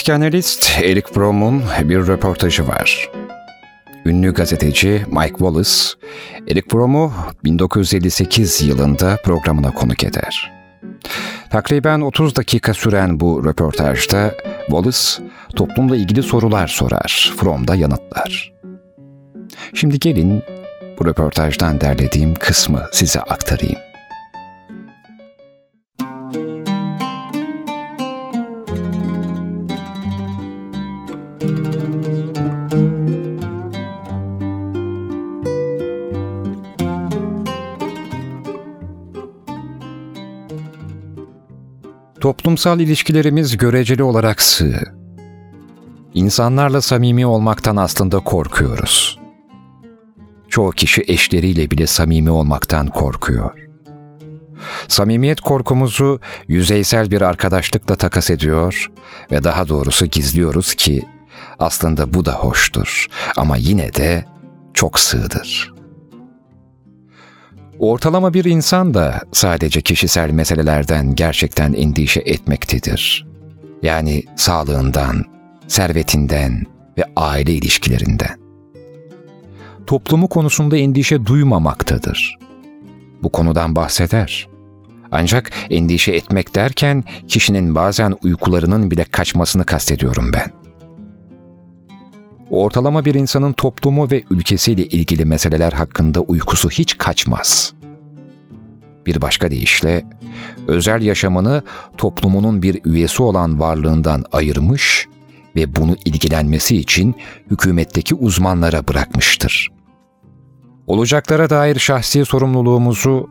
Psikanalist Eric Fromm'un bir röportajı var. Ünlü gazeteci Mike Wallace, Eric Fromm'u 1958 yılında programına konuk eder. Takriben 30 dakika süren bu röportajda Wallace toplumla ilgili sorular sorar, Fromm da yanıtlar. Şimdi gelin bu röportajdan derlediğim kısmı size aktarayım. Toplumsal ilişkilerimiz göreceli olarak sığ. İnsanlarla samimi olmaktan aslında korkuyoruz. Çoğu kişi eşleriyle bile samimi olmaktan korkuyor. Samimiyet korkumuzu yüzeysel bir arkadaşlıkla takas ediyor ve daha doğrusu gizliyoruz ki aslında bu da hoştur ama yine de çok sığdır. Ortalama bir insan da sadece kişisel meselelerden gerçekten endişe etmektedir. Yani sağlığından, servetinden ve aile ilişkilerinden. Toplumu konusunda endişe duymamaktadır. Bu konudan bahseder. Ancak endişe etmek derken kişinin bazen uykularının bile kaçmasını kastediyorum ben. Ortalama bir insanın toplumu ve ülkesiyle ilgili meseleler hakkında uykusu hiç kaçmaz. Bir başka deyişle, özel yaşamını toplumunun bir üyesi olan varlığından ayırmış ve bunu ilgilenmesi için hükümetteki uzmanlara bırakmıştır. Olacaklara dair şahsi sorumluluğumuzu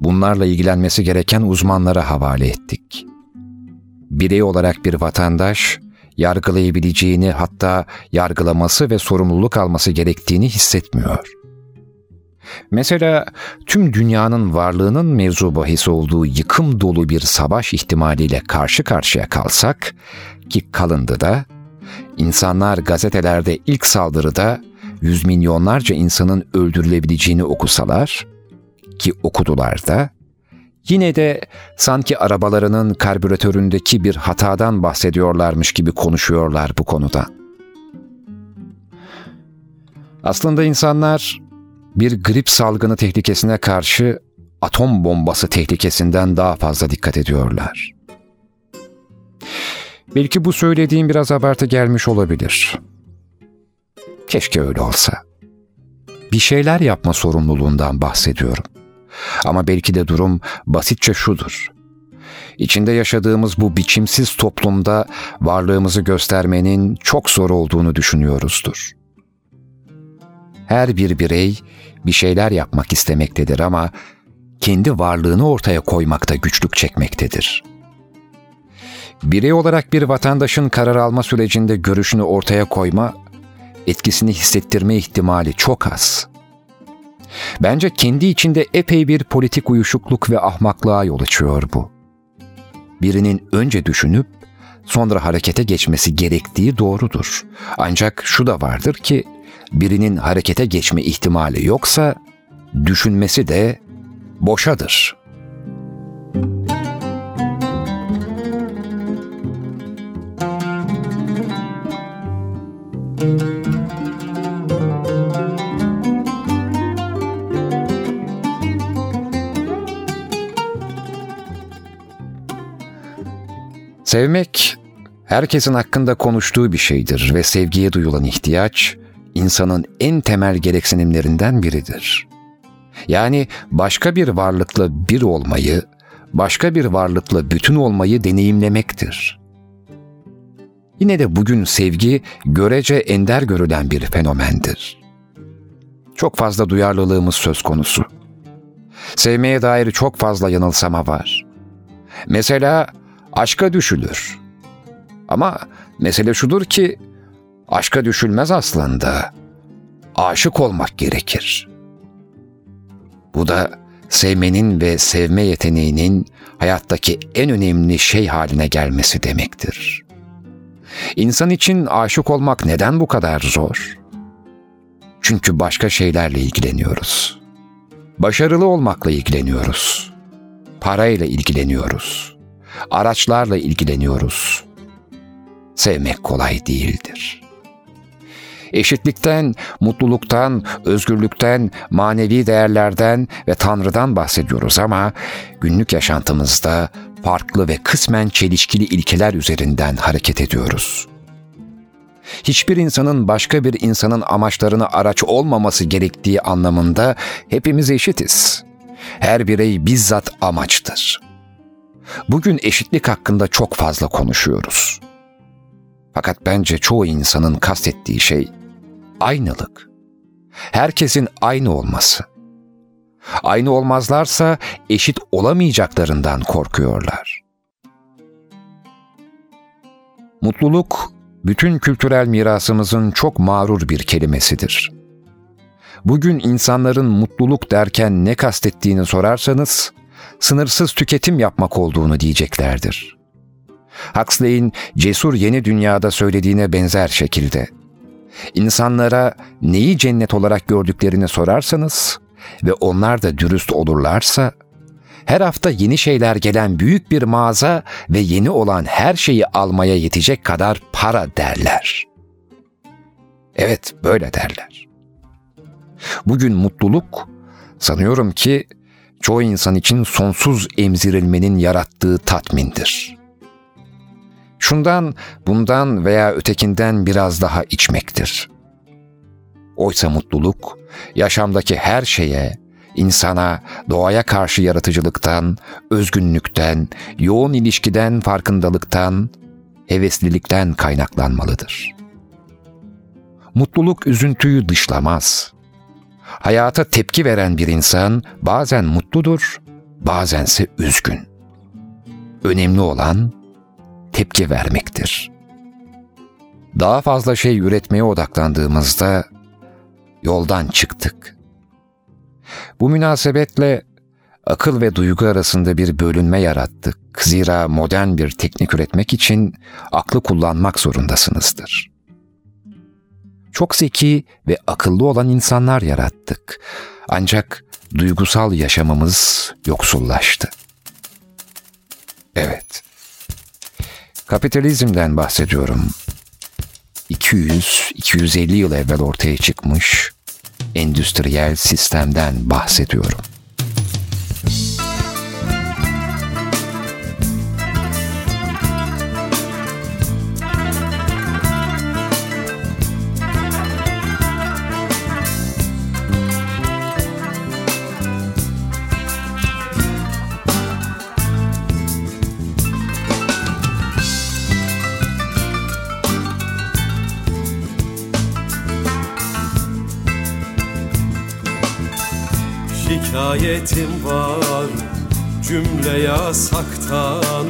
bunlarla ilgilenmesi gereken uzmanlara havale ettik. Birey olarak bir vatandaş, yargılayabileceğini hatta yargılaması ve sorumluluk alması gerektiğini hissetmiyor. Mesela tüm dünyanın varlığının mevzu bahis olduğu yıkım dolu bir savaş ihtimaliyle karşı karşıya kalsak ki kalındı da, insanlar gazetelerde ilk saldırıda yüz milyonlarca insanın öldürülebileceğini okusalar ki okudular da, Yine de sanki arabalarının karbüratöründeki bir hatadan bahsediyorlarmış gibi konuşuyorlar bu konuda. Aslında insanlar bir grip salgını tehlikesine karşı atom bombası tehlikesinden daha fazla dikkat ediyorlar. Belki bu söylediğim biraz abartı gelmiş olabilir. Keşke öyle olsa. Bir şeyler yapma sorumluluğundan bahsediyorum. Ama belki de durum basitçe şudur. İçinde yaşadığımız bu biçimsiz toplumda varlığımızı göstermenin çok zor olduğunu düşünüyoruzdur. Her bir birey bir şeyler yapmak istemektedir ama kendi varlığını ortaya koymakta güçlük çekmektedir. Birey olarak bir vatandaşın karar alma sürecinde görüşünü ortaya koyma, etkisini hissettirme ihtimali çok az. Bence kendi içinde epey bir politik uyuşukluk ve ahmaklığa yol açıyor bu. Birinin önce düşünüp sonra harekete geçmesi gerektiği doğrudur. Ancak şu da vardır ki birinin harekete geçme ihtimali yoksa düşünmesi de boşadır. Sevmek herkesin hakkında konuştuğu bir şeydir ve sevgiye duyulan ihtiyaç insanın en temel gereksinimlerinden biridir. Yani başka bir varlıkla bir olmayı, başka bir varlıkla bütün olmayı deneyimlemektir. Yine de bugün sevgi görece ender görülen bir fenomendir. Çok fazla duyarlılığımız söz konusu. Sevmeye dair çok fazla yanılsama var. Mesela aşka düşülür. Ama mesele şudur ki aşka düşülmez aslında. Aşık olmak gerekir. Bu da sevmenin ve sevme yeteneğinin hayattaki en önemli şey haline gelmesi demektir. İnsan için aşık olmak neden bu kadar zor? Çünkü başka şeylerle ilgileniyoruz. Başarılı olmakla ilgileniyoruz. Parayla ilgileniyoruz. Araçlarla ilgileniyoruz sevmek kolay değildir. Eşitlikten, mutluluktan, özgürlükten, manevi değerlerden ve Tanrı'dan bahsediyoruz ama günlük yaşantımızda farklı ve kısmen çelişkili ilkeler üzerinden hareket ediyoruz. Hiçbir insanın başka bir insanın amaçlarına araç olmaması gerektiği anlamında hepimiz eşitiz. Her birey bizzat amaçtır. Bugün eşitlik hakkında çok fazla konuşuyoruz. Fakat bence çoğu insanın kastettiği şey aynılık. Herkesin aynı olması. Aynı olmazlarsa eşit olamayacaklarından korkuyorlar. Mutluluk bütün kültürel mirasımızın çok mağrur bir kelimesidir. Bugün insanların mutluluk derken ne kastettiğini sorarsanız, sınırsız tüketim yapmak olduğunu diyeceklerdir. Huxley'in Cesur Yeni Dünya'da söylediğine benzer şekilde, insanlara neyi cennet olarak gördüklerini sorarsanız ve onlar da dürüst olurlarsa, her hafta yeni şeyler gelen büyük bir mağaza ve yeni olan her şeyi almaya yetecek kadar para derler. Evet, böyle derler. Bugün mutluluk, sanıyorum ki çoğu insan için sonsuz emzirilmenin yarattığı tatmindir. Şundan, bundan veya ötekinden biraz daha içmektir. Oysa mutluluk, yaşamdaki her şeye, insana, doğaya karşı yaratıcılıktan, özgünlükten, yoğun ilişkiden farkındalıktan, heveslilikten kaynaklanmalıdır. Mutluluk üzüntüyü dışlamaz. Hayata tepki veren bir insan bazen mutludur, bazense üzgün. Önemli olan tepki vermektir. Daha fazla şey üretmeye odaklandığımızda yoldan çıktık. Bu münasebetle akıl ve duygu arasında bir bölünme yarattık. Zira modern bir teknik üretmek için aklı kullanmak zorundasınızdır. Çok zeki ve akıllı olan insanlar yarattık. Ancak duygusal yaşamımız yoksullaştı. Evet. Kapitalizmden bahsediyorum. 200-250 yıl evvel ortaya çıkmış endüstriyel sistemden bahsediyorum. Şikayetim var. Cümle yasaktan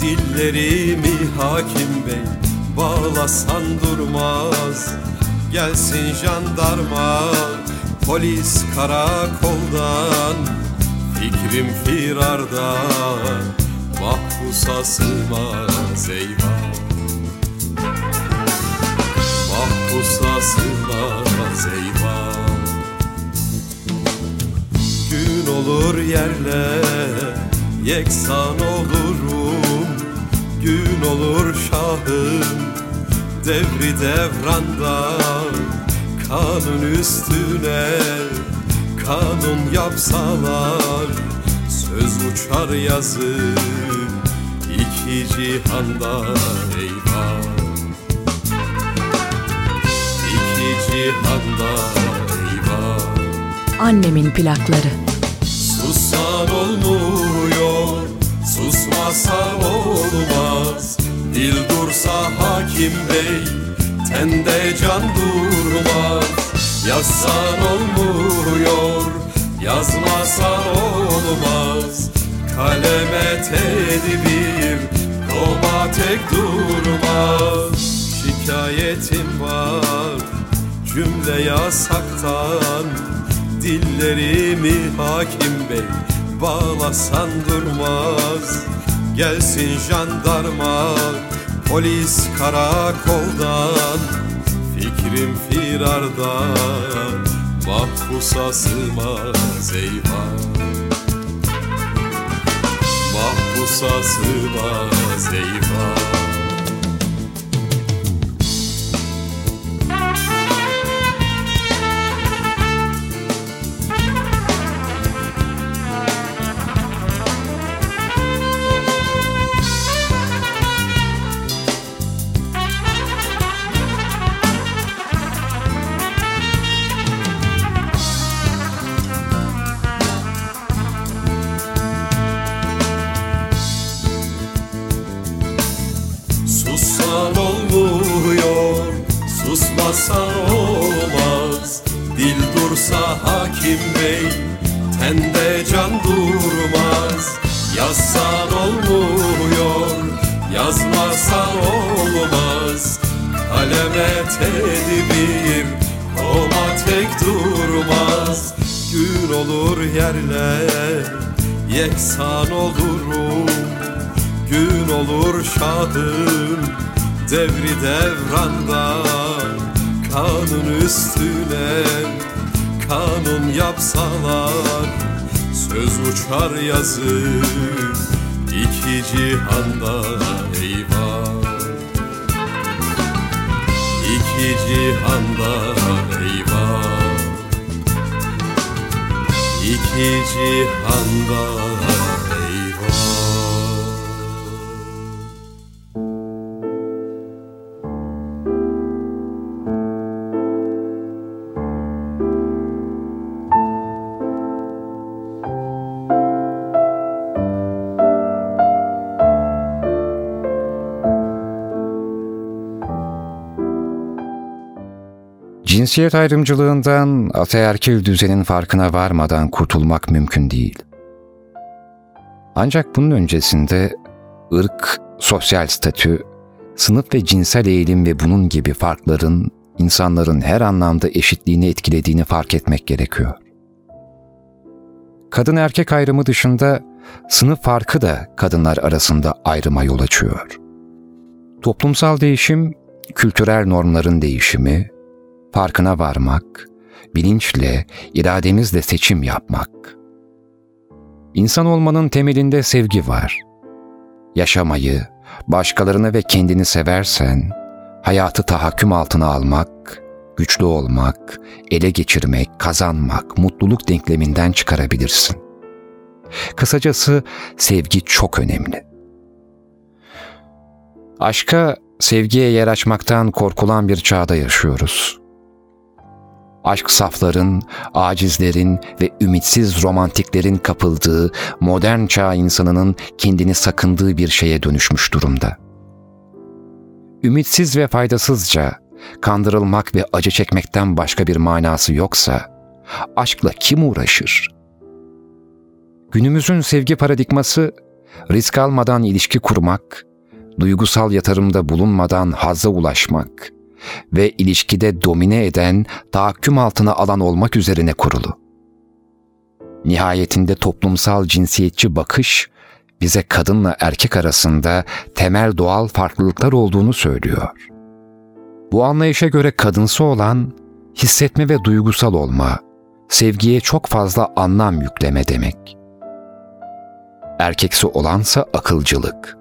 Dillerimi hakim bey Bağlasan durmaz. Gelsin jandarma Polis karakoldan. Fikrim firarda Mahpusa sığmaz eyvah. Mahpusa sığmaz eyvah Olur yerle Yeksan olurum. Gün olur şahım Devri devranda. Kanun üstüne Kanun yapsalar Söz uçar yazı iki cihanda eyvah. İki cihanda eyvah. Annemin plakları. Sussan olmuyor, susmasan olmaz. Dil dursa hakim bey, tende can durmaz. Yazsan olmuyor, yazmasan olmaz. Kaleme tedbir, koma tek durmaz. Şikayetim var, cümle yasaktan Dillerimi hakim bey bağlasan durmaz. Gelsin jandarma polis karakoldan. Fikrim firarda mahpusa sığmaz eyvah. Mahpusa sığmaz eyvah Devri devranda Kanun üstüne Kanun yapsalar Söz uçar yazı iki cihanda eyvah. İki cihanda eyvah. İki cihanda Cinsiyet ayrımcılığından ataerkil düzenin farkına varmadan kurtulmak mümkün değil. Ancak bunun öncesinde ırk, sosyal statü, sınıf ve cinsel eğilim ve bunun gibi farkların insanların her anlamda eşitliğini etkilediğini fark etmek gerekiyor. Kadın erkek ayrımı dışında sınıf farkı da kadınlar arasında ayrıma yol açıyor. Toplumsal değişim, kültürel normların değişimi, farkına varmak, bilinçle, irademizle seçim yapmak. İnsan olmanın temelinde sevgi var. Yaşamayı, başkalarını ve kendini seversen, hayatı tahakküm altına almak, güçlü olmak, ele geçirmek, kazanmak, mutluluk denkleminden çıkarabilirsin. Kısacası sevgi çok önemli. Aşka, sevgiye yer açmaktan korkulan bir çağda yaşıyoruz aşk safların, acizlerin ve ümitsiz romantiklerin kapıldığı modern çağ insanının kendini sakındığı bir şeye dönüşmüş durumda. Ümitsiz ve faydasızca, kandırılmak ve acı çekmekten başka bir manası yoksa, aşkla kim uğraşır? Günümüzün sevgi paradigması, risk almadan ilişki kurmak, duygusal yatırımda bulunmadan hazza ulaşmak, ve ilişkide domine eden, tahakküm altına alan olmak üzerine kurulu. Nihayetinde toplumsal cinsiyetçi bakış, bize kadınla erkek arasında temel doğal farklılıklar olduğunu söylüyor. Bu anlayışa göre kadınsı olan, hissetme ve duygusal olma, sevgiye çok fazla anlam yükleme demek. Erkeksi olansa akılcılık,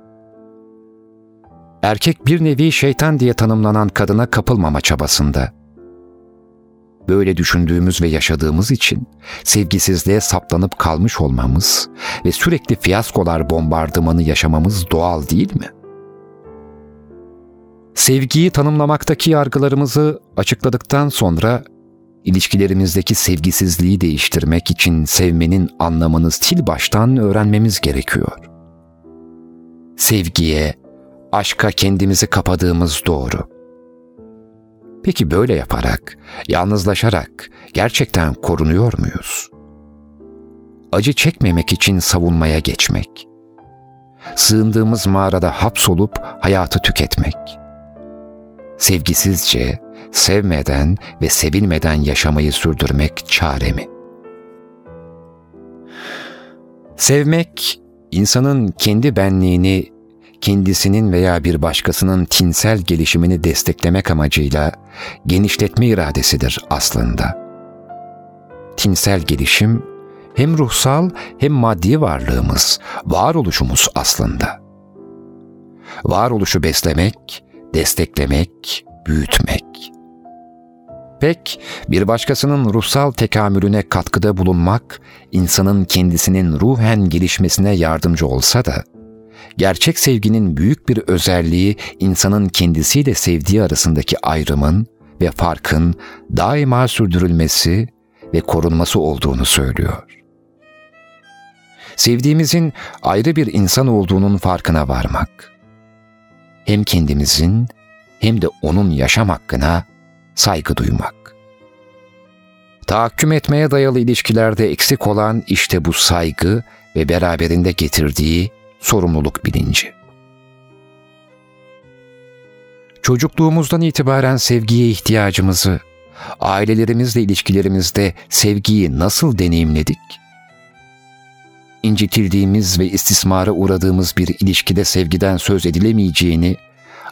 erkek bir nevi şeytan diye tanımlanan kadına kapılmama çabasında. Böyle düşündüğümüz ve yaşadığımız için sevgisizliğe saplanıp kalmış olmamız ve sürekli fiyaskolar bombardımanı yaşamamız doğal değil mi? Sevgiyi tanımlamaktaki yargılarımızı açıkladıktan sonra ilişkilerimizdeki sevgisizliği değiştirmek için sevmenin anlamını sil baştan öğrenmemiz gerekiyor. Sevgiye, aşka kendimizi kapadığımız doğru. Peki böyle yaparak, yalnızlaşarak gerçekten korunuyor muyuz? Acı çekmemek için savunmaya geçmek. Sığındığımız mağarada hapsolup hayatı tüketmek. Sevgisizce, sevmeden ve sevilmeden yaşamayı sürdürmek çare mi? Sevmek, insanın kendi benliğini kendisinin veya bir başkasının tinsel gelişimini desteklemek amacıyla genişletme iradesidir aslında. Tinsel gelişim hem ruhsal hem maddi varlığımız, varoluşumuz aslında. Varoluşu beslemek, desteklemek, büyütmek. Pek bir başkasının ruhsal tekamülüne katkıda bulunmak, insanın kendisinin ruhen gelişmesine yardımcı olsa da, gerçek sevginin büyük bir özelliği insanın kendisiyle sevdiği arasındaki ayrımın ve farkın daima sürdürülmesi ve korunması olduğunu söylüyor. Sevdiğimizin ayrı bir insan olduğunun farkına varmak. Hem kendimizin hem de onun yaşam hakkına saygı duymak. Tahakküm etmeye dayalı ilişkilerde eksik olan işte bu saygı ve beraberinde getirdiği sorumluluk bilinci. Çocukluğumuzdan itibaren sevgiye ihtiyacımızı, ailelerimizle ilişkilerimizde sevgiyi nasıl deneyimledik? İncitildiğimiz ve istismara uğradığımız bir ilişkide sevgiden söz edilemeyeceğini,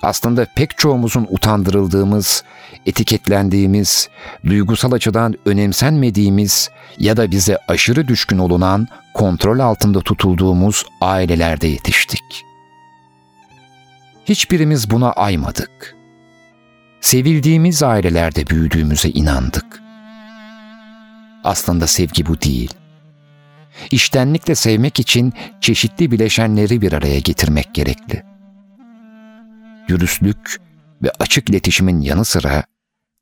aslında pek çoğumuzun utandırıldığımız, etiketlendiğimiz, duygusal açıdan önemsenmediğimiz ya da bize aşırı düşkün olunan, kontrol altında tutulduğumuz ailelerde yetiştik. Hiçbirimiz buna aymadık. Sevildiğimiz ailelerde büyüdüğümüze inandık. Aslında sevgi bu değil. İştenlikle sevmek için çeşitli bileşenleri bir araya getirmek gerekli. Dürüstlük ve açık iletişimin yanı sıra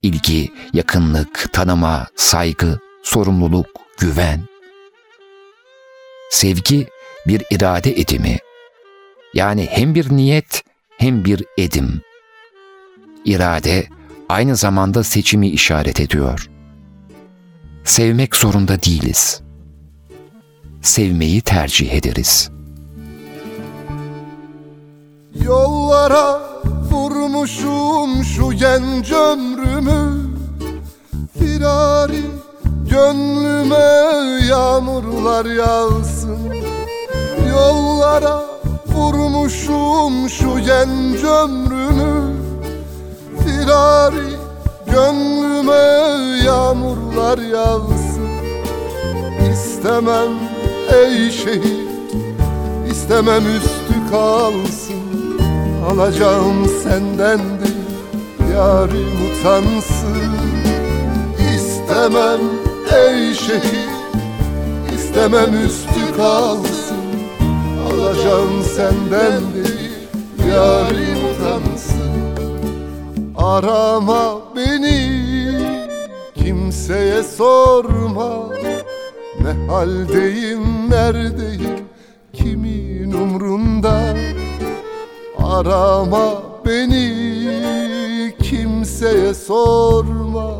ilgi, yakınlık, tanıma, saygı, sorumluluk, güven. Sevgi bir irade edimi. Yani hem bir niyet hem bir edim. İrade aynı zamanda seçimi işaret ediyor. Sevmek zorunda değiliz. Sevmeyi tercih ederiz. Yollara vurmuşum şu genç ömrümü. Firari gönlüme yağmurlar yağsın. Yollara vurmuşum şu genç ömrümü. Firari gönlüme yağmurlar yağsın. İstemem ey şehit istemem üstü kalsın Alacağım senden değil yarim utansın. İstemem ey şehit istemem üstü kalsın. Alacağım senden değil yarim utansın. Arama beni kimseye sorma. Ne haldeyim neredeyim kimin umrunda Arama beni kimseye sorma.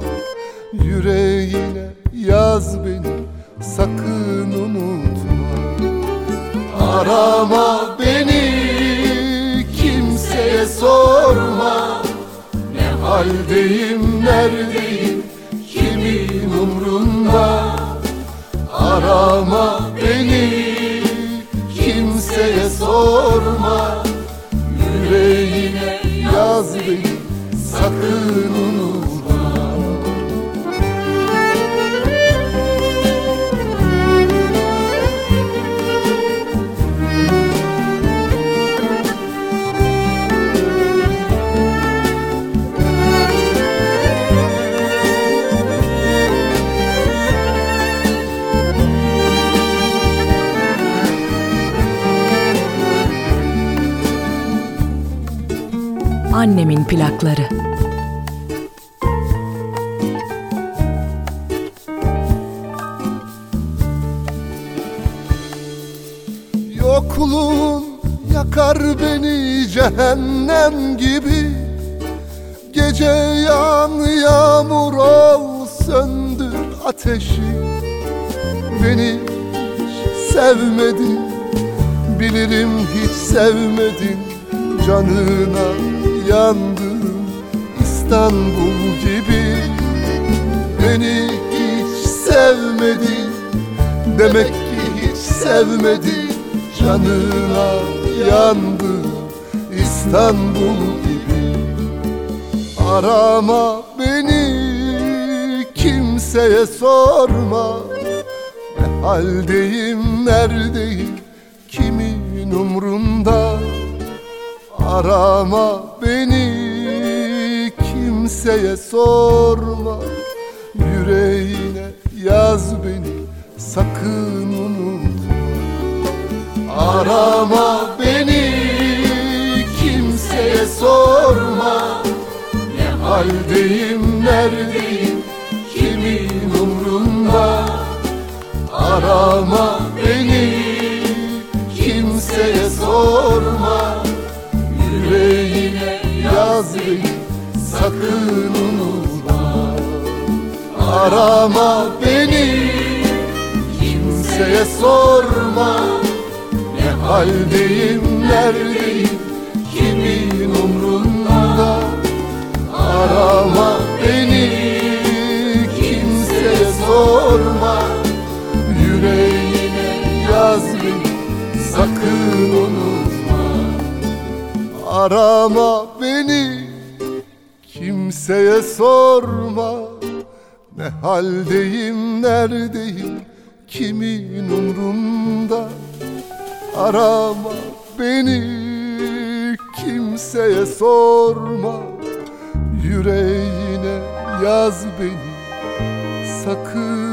Yüreğine yaz beni sakın unutma. Arama beni kimseye sorma. Ne haldeyim neredeyim kimin umrunda? Arama beni kimseye sorma yaz beni sakın unutma plakları. Yokluğun yakar beni cehennem gibi. Gece yan yağmur ol söndür ateşi. Beni hiç sevmedin Bilirim hiç sevmedin. Canına yandım İstanbul gibi Beni hiç sevmedin Demek ki hiç sevmedin Canına yandım İstanbul gibi. Arama beni kimseye sorma. Ne haldeyim neredeyim kimin umrunda? Arama kimseye sorma. Yüreğine yaz beni sakın unutma. Arama beni kimseye sorma. Ne haldeyim neredeyim kimin umrunda? Arama beni kimseye sorma sakın unutma. Arama beni Kimseye sorma. Ne haldeyim neredeyim Kimin umrunda? Arama beni Kimseye sorma. Yüreğine yaz beni Sakın unutma. Arama beni Kimseye sorma. Ne haldeyim neredeyim Kimin umrunda? Arama beni Kimseye sorma. Yüreğine yaz beni Sakın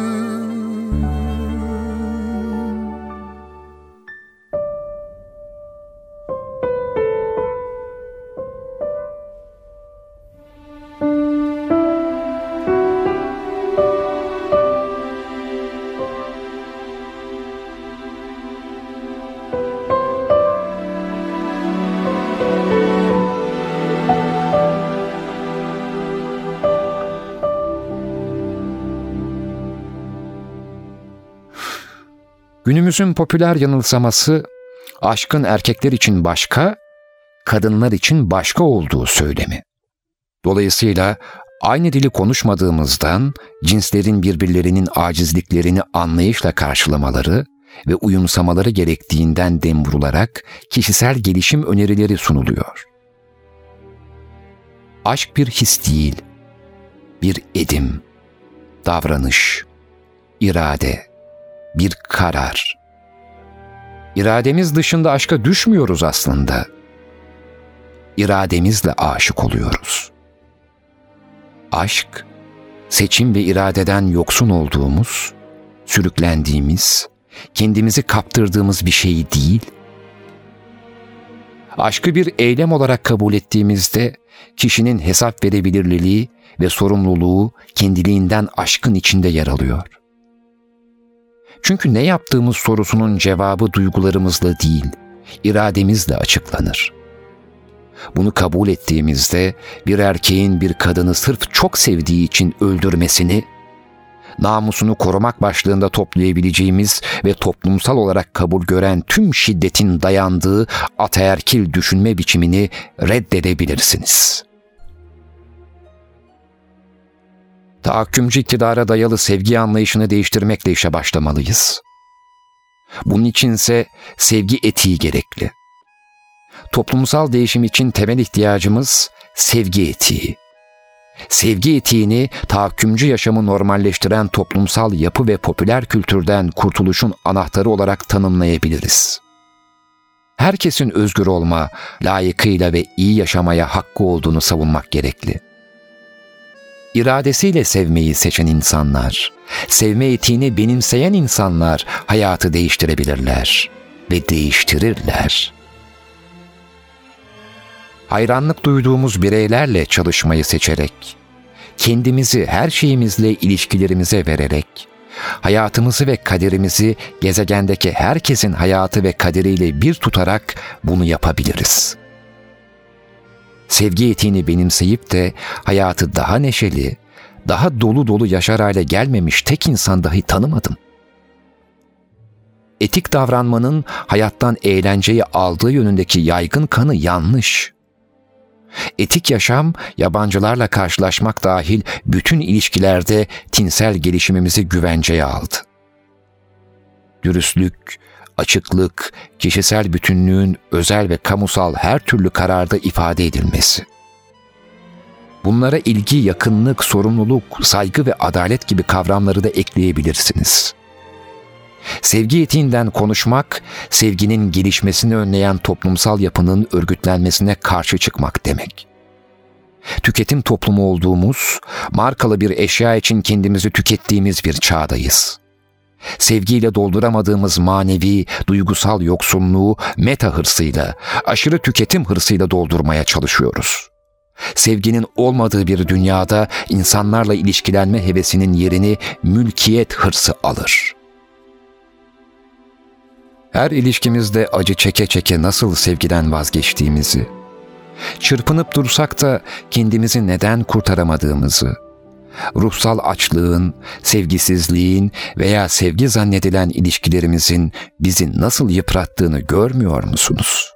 Günümüzün popüler yanılsaması aşkın erkekler için başka, kadınlar için başka olduğu söylemi. Dolayısıyla aynı dili konuşmadığımızdan cinslerin birbirlerinin acizliklerini anlayışla karşılamaları ve uyumsamaları gerektiğinden dem vurularak kişisel gelişim önerileri sunuluyor. Aşk bir his değil, bir edim, davranış, irade, bir karar. İrademiz dışında aşka düşmüyoruz aslında. İrademizle aşık oluyoruz. Aşk, seçim ve iradeden yoksun olduğumuz, sürüklendiğimiz, kendimizi kaptırdığımız bir şey değil. Aşkı bir eylem olarak kabul ettiğimizde kişinin hesap verebilirliliği ve sorumluluğu kendiliğinden aşkın içinde yer alıyor. Çünkü ne yaptığımız sorusunun cevabı duygularımızla değil, irademizle açıklanır. Bunu kabul ettiğimizde bir erkeğin bir kadını sırf çok sevdiği için öldürmesini, namusunu korumak başlığında toplayabileceğimiz ve toplumsal olarak kabul gören tüm şiddetin dayandığı ataerkil düşünme biçimini reddedebilirsiniz.'' Tahakkümcü iktidara dayalı sevgi anlayışını değiştirmekle işe başlamalıyız. Bunun içinse sevgi etiği gerekli. Toplumsal değişim için temel ihtiyacımız sevgi etiği. Sevgi etiğini tahakkümcü yaşamı normalleştiren toplumsal yapı ve popüler kültürden kurtuluşun anahtarı olarak tanımlayabiliriz. Herkesin özgür olma, layıkıyla ve iyi yaşamaya hakkı olduğunu savunmak gerekli iradesiyle sevmeyi seçen insanlar, sevme etiğini benimseyen insanlar hayatı değiştirebilirler ve değiştirirler. Hayranlık duyduğumuz bireylerle çalışmayı seçerek, kendimizi her şeyimizle ilişkilerimize vererek, hayatımızı ve kaderimizi gezegendeki herkesin hayatı ve kaderiyle bir tutarak bunu yapabiliriz.'' Sevgi etiğini benimseyip de hayatı daha neşeli, daha dolu dolu yaşar hale gelmemiş tek insan dahi tanımadım. Etik davranmanın hayattan eğlenceyi aldığı yönündeki yaygın kanı yanlış. Etik yaşam, yabancılarla karşılaşmak dahil bütün ilişkilerde tinsel gelişimimizi güvenceye aldı. Dürüstlük, açıklık, kişisel bütünlüğün özel ve kamusal her türlü kararda ifade edilmesi. Bunlara ilgi, yakınlık, sorumluluk, saygı ve adalet gibi kavramları da ekleyebilirsiniz. Sevgi etiğinden konuşmak, sevginin gelişmesini önleyen toplumsal yapının örgütlenmesine karşı çıkmak demek. Tüketim toplumu olduğumuz, markalı bir eşya için kendimizi tükettiğimiz bir çağdayız.'' Sevgiyle dolduramadığımız manevi, duygusal yoksunluğu meta hırsıyla, aşırı tüketim hırsıyla doldurmaya çalışıyoruz. Sevginin olmadığı bir dünyada insanlarla ilişkilenme hevesinin yerini mülkiyet hırsı alır. Her ilişkimizde acı çeke çeke nasıl sevgiden vazgeçtiğimizi, çırpınıp dursak da kendimizi neden kurtaramadığımızı, ruhsal açlığın, sevgisizliğin veya sevgi zannedilen ilişkilerimizin bizi nasıl yıprattığını görmüyor musunuz?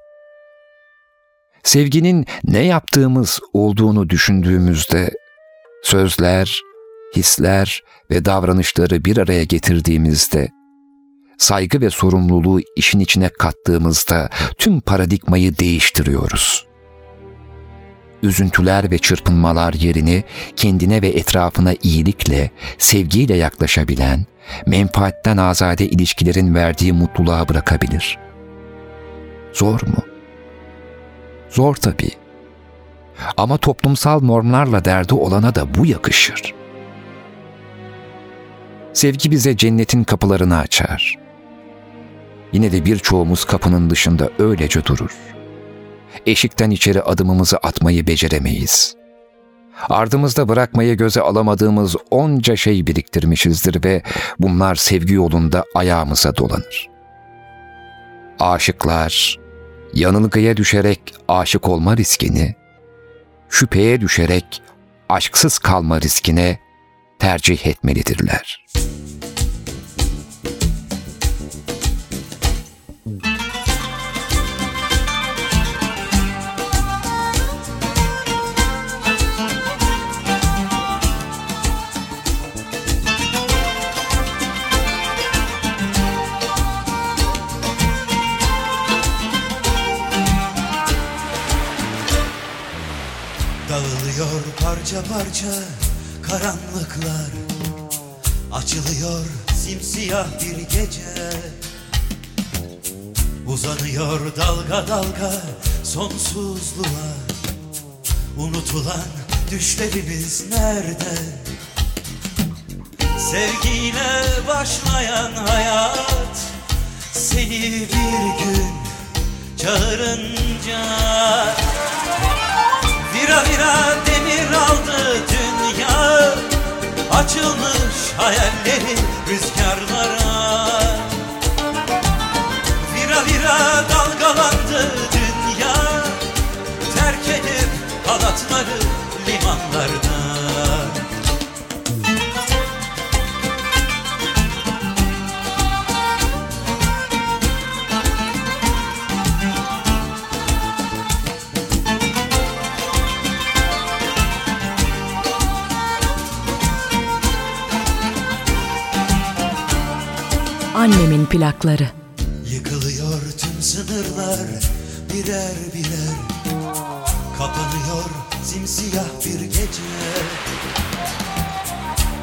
Sevginin ne yaptığımız olduğunu düşündüğümüzde sözler, hisler ve davranışları bir araya getirdiğimizde saygı ve sorumluluğu işin içine kattığımızda tüm paradigmayı değiştiriyoruz. Üzüntüler ve çırpınmalar yerini kendine ve etrafına iyilikle, sevgiyle yaklaşabilen, menfaatten azade ilişkilerin verdiği mutluluğa bırakabilir. Zor mu? Zor tabii. Ama toplumsal normlarla derdi olana da bu yakışır. Sevgi bize cennetin kapılarını açar. Yine de birçoğumuz kapının dışında öylece durur. Eşikten içeri adımımızı atmayı beceremeyiz. Ardımızda bırakmayı göze alamadığımız onca şey biriktirmişizdir ve bunlar sevgi yolunda ayağımıza dolanır. Aşıklar, yanılgıya düşerek aşık olma riskini, şüpheye düşerek aşksız kalma riskine tercih etmelidirler. Dağılıyor parça parça karanlıklar. Açılıyor simsiyah bir gece. Uzanıyor dalga dalga sonsuzluğa. Unutulan düşlerimiz nerede? Sevgiyle başlayan hayat Seni bir gün çağırınca Vira vira demir aldı dünya. Açılmış hayalleri rüzgarlara. Vira vira dalgalandı dünya. Terk edip halatları limanlarda Annemin plakları. Yıkılıyor tüm sınırlar birer birer. Kapanıyor simsiyah bir gece.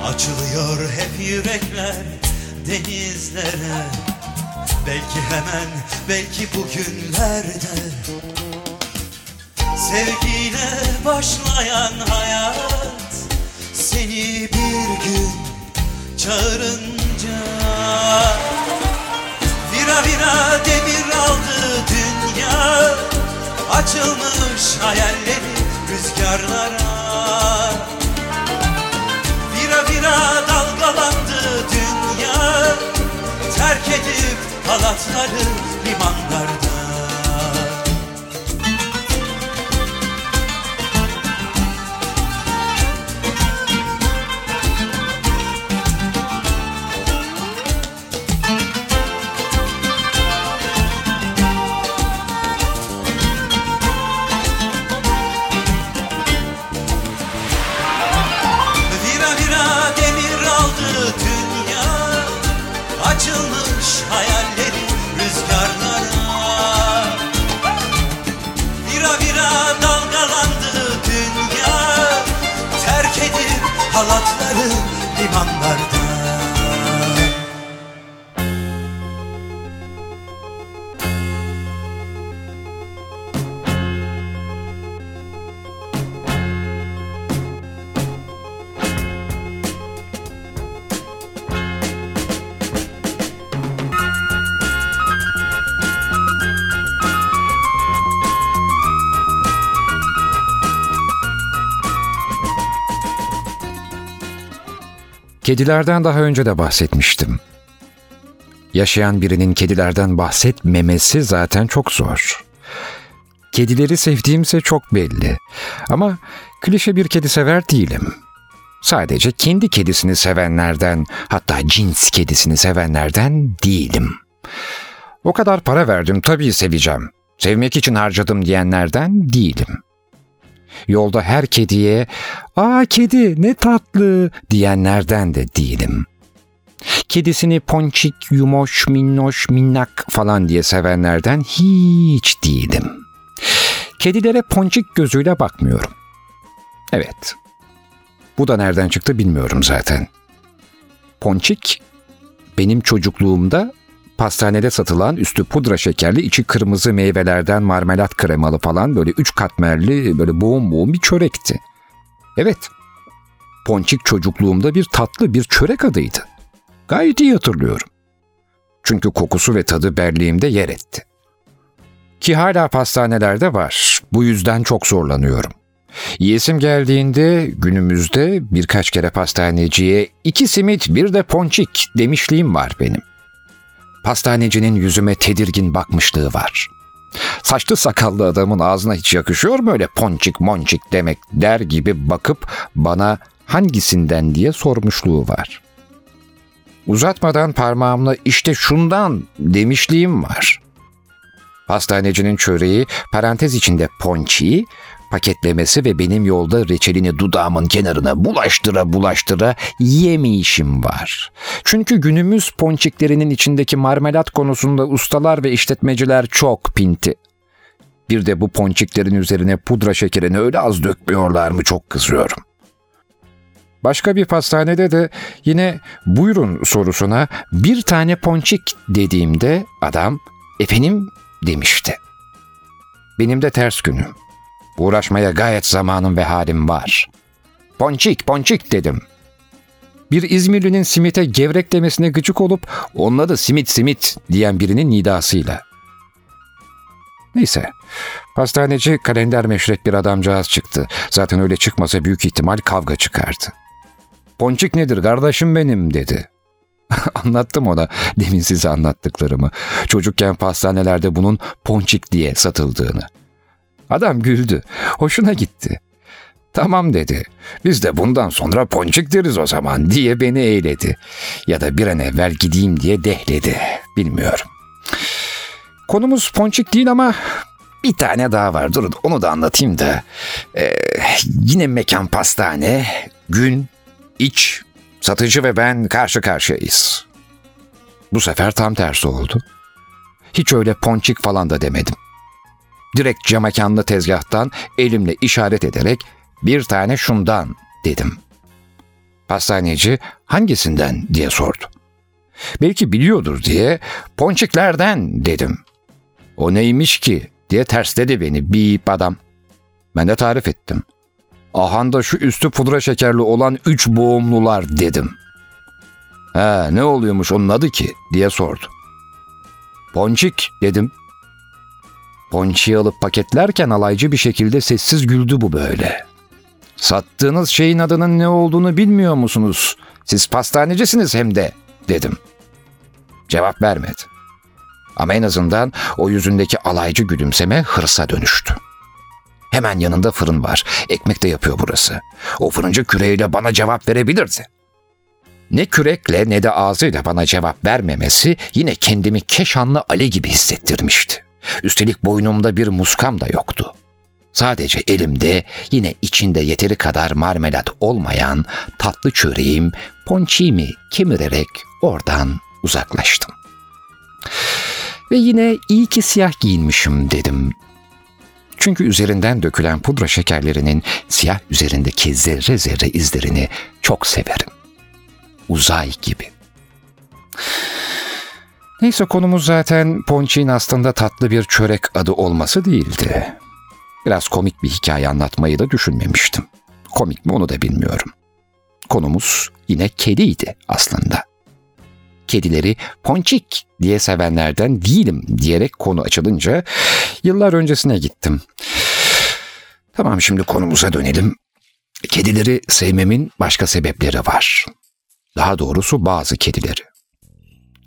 Açılıyor hep yürekler denizlere. Belki hemen belki bugünlerde. Sevgiyle başlayan hayat Seni bir gün çağırınca Vira vira demir aldı dünya. Açılmış hayalleri rüzgarlara. Vira vira dalgalandı dünya. Terk edip halatları limanlarda halatları limanlarda Kedilerden daha önce de bahsetmiştim. Yaşayan birinin kedilerden bahsetmemesi zaten çok zor. Kedileri sevdiğimse çok belli. Ama klişe bir kedi sever değilim. Sadece kendi kedisini sevenlerden, hatta cins kedisini sevenlerden değilim. O kadar para verdim tabii seveceğim. Sevmek için harcadım diyenlerden değilim. Yolda her kediye ''Aa kedi ne tatlı'' diyenlerden de değilim. Kedisini ponçik, yumoş, minnoş, minnak falan diye sevenlerden hiç değilim. Kedilere ponçik gözüyle bakmıyorum. Evet. Bu da nereden çıktı bilmiyorum zaten. Ponçik benim çocukluğumda pastanede satılan üstü pudra şekerli içi kırmızı meyvelerden marmelat kremalı falan böyle üç katmerli böyle boğum boğum bir çörekti. Evet. Ponçik çocukluğumda bir tatlı bir çörek adıydı. Gayet iyi hatırlıyorum. Çünkü kokusu ve tadı berliğimde yer etti. Ki hala pastanelerde var. Bu yüzden çok zorlanıyorum. Yiyesim geldiğinde günümüzde birkaç kere pastaneciye iki simit bir de ponçik demişliğim var benim. Pastanecinin yüzüme tedirgin bakmışlığı var. Saçlı sakallı adamın ağzına hiç yakışıyor mu öyle ponçik monçik demek der gibi bakıp bana hangisinden diye sormuşluğu var. Uzatmadan parmağımla işte şundan demişliğim var. Pastanecinin çöreği parantez içinde ponçiği, paketlemesi ve benim yolda reçelini dudağımın kenarına bulaştıra bulaştıra yemeyişim var. Çünkü günümüz ponçiklerinin içindeki marmelat konusunda ustalar ve işletmeciler çok pinti. Bir de bu ponçiklerin üzerine pudra şekerini öyle az dökmüyorlar mı çok kızıyorum. Başka bir pastanede de yine buyurun sorusuna bir tane ponçik dediğimde adam efendim demişti. Benim de ters günüm. Uğraşmaya gayet zamanım ve halim var. Ponçik, ponçik dedim. Bir İzmirlinin simite gevrek demesine gıcık olup onunla da simit simit diyen birinin nidasıyla. Neyse, pastaneci kalender meşrep bir adamcağız çıktı. Zaten öyle çıkmasa büyük ihtimal kavga çıkardı. Ponçik nedir kardeşim benim dedi. Anlattım ona demin size anlattıklarımı. Çocukken pastanelerde bunun ponçik diye satıldığını. Adam güldü. Hoşuna gitti. Tamam dedi. Biz de bundan sonra ponçik deriz o zaman diye beni eğledi. Ya da bir an evvel gideyim diye dehledi. Bilmiyorum. Konumuz ponçik değil ama bir tane daha var. Durun onu da anlatayım da. Ee, yine mekan pastane, gün, iç, satıcı ve ben karşı karşıyayız. Bu sefer tam tersi oldu. Hiç öyle ponçik falan da demedim. Direkt camakanlı tezgahtan elimle işaret ederek bir tane şundan dedim. Pastaneci hangisinden diye sordu. Belki biliyordur diye ponçiklerden dedim. O neymiş ki diye tersledi beni bip adam. Ben de tarif ettim. Ahanda şu üstü pudra şekerli olan üç boğumlular dedim. He ne oluyormuş onun adı ki diye sordu. Ponçik dedim. Ponçiyi alıp paketlerken alaycı bir şekilde sessiz güldü bu böyle. Sattığınız şeyin adının ne olduğunu bilmiyor musunuz? Siz pastanecisiniz hem de dedim. Cevap vermedi. Ama en azından o yüzündeki alaycı gülümseme hırsa dönüştü. Hemen yanında fırın var. Ekmek de yapıyor burası. O fırıncı küreğiyle bana cevap verebilirdi. Ne kürekle ne de ağzıyla bana cevap vermemesi yine kendimi Keşanlı Ali gibi hissettirmişti. Üstelik boynumda bir muskam da yoktu. Sadece elimde yine içinde yeteri kadar marmelat olmayan tatlı çöreğim, ponçimi kemirerek oradan uzaklaştım. Ve yine iyi ki siyah giyinmişim dedim. Çünkü üzerinden dökülen pudra şekerlerinin siyah üzerindeki zerre zerre izlerini çok severim. Uzay gibi. Neyse konumuz zaten Ponçik'in aslında tatlı bir çörek adı olması değildi. Biraz komik bir hikaye anlatmayı da düşünmemiştim. Komik mi onu da bilmiyorum. Konumuz yine kediydi aslında. Kedileri ponçik diye sevenlerden değilim diyerek konu açılınca yıllar öncesine gittim. Tamam şimdi konumuza dönelim. Kedileri sevmemin başka sebepleri var. Daha doğrusu bazı kedileri.